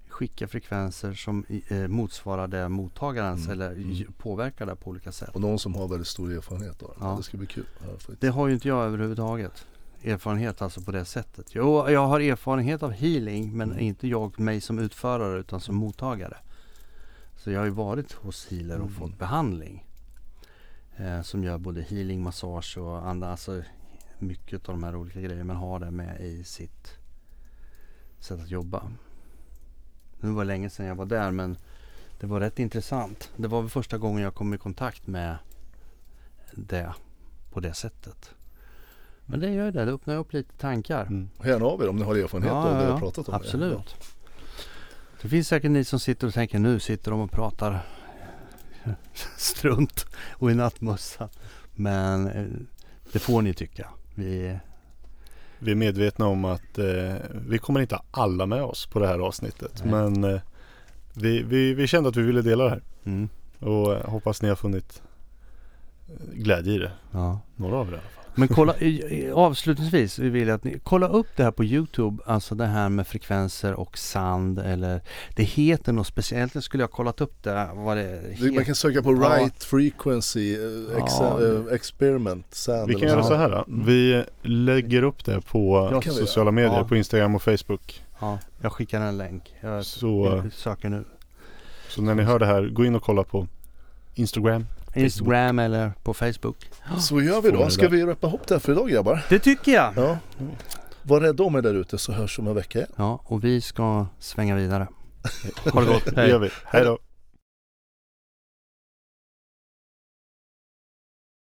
skicka frekvenser som eh, motsvarar det mottagarens Mm. eller Mm. påverkar det på olika sätt. Och någon som har väldigt stor erfarenhet av det. Ja. Det ska bli kul. Det har ju inte jag överhuvudtaget. Erfarenhet alltså på det sättet. Jo, jag har erfarenhet av healing men Mm. inte jag mig som utförare utan som mottagare. Så jag har ju varit hos healer och Mm. fått behandling. Eh, som gör både healing, massage och andra, alltså mycket av de här olika grejerna. Men har det med i sitt sätt att jobba. Nu var det länge sedan jag var där men det var rätt intressant. Det var väl första gången jag kom i kontakt med det på det sättet. Men det gör det, det öppnar upp lite tankar. Mm. Gärna av er om ni har erfarenhet av det jag har pratat om. Absolut. Det finns säkert ni som sitter och tänker nu sitter de och pratar <laughs> strunt och i nattmössa. Men eh, det får ni tycka. Vi, Vi är medvetna om att eh, vi kommer inte ha alla med oss på det här avsnittet. Nej. Men eh, vi, vi, vi kände att vi ville dela det här. mm, Och eh, hoppas ni har funnit eh, glädje i det. ja. Några av er i alla fall. Men kolla, avslutningsvis vi vill jag att ni kolla upp det här på Youtube. Alltså det här med frekvenser och sand eller det heter något speciellt. Egentligen skulle jag kollat upp det. Vad det heter. Man kan söka på Ja. right frequency eh, ex, Ja. eh, experiment sound Vi kan göra så här då. Mm. Vi lägger upp det på Ja, sociala medier. Ja. På Instagram och Facebook. Ja, jag skickar en länk. Jag Så, söker nu. så när ni hör det här, gå in och kolla på Instagram. Instagram eller på Facebook. Så gör vi då. Ska vi rappa ihop det här för idag grabbar? Det tycker jag! Ja. Var rädda om er där ute så hörs om en vecka igen. Ja, och vi ska svänga vidare. <laughs> Ha det gott. Det gör vi. Hej då.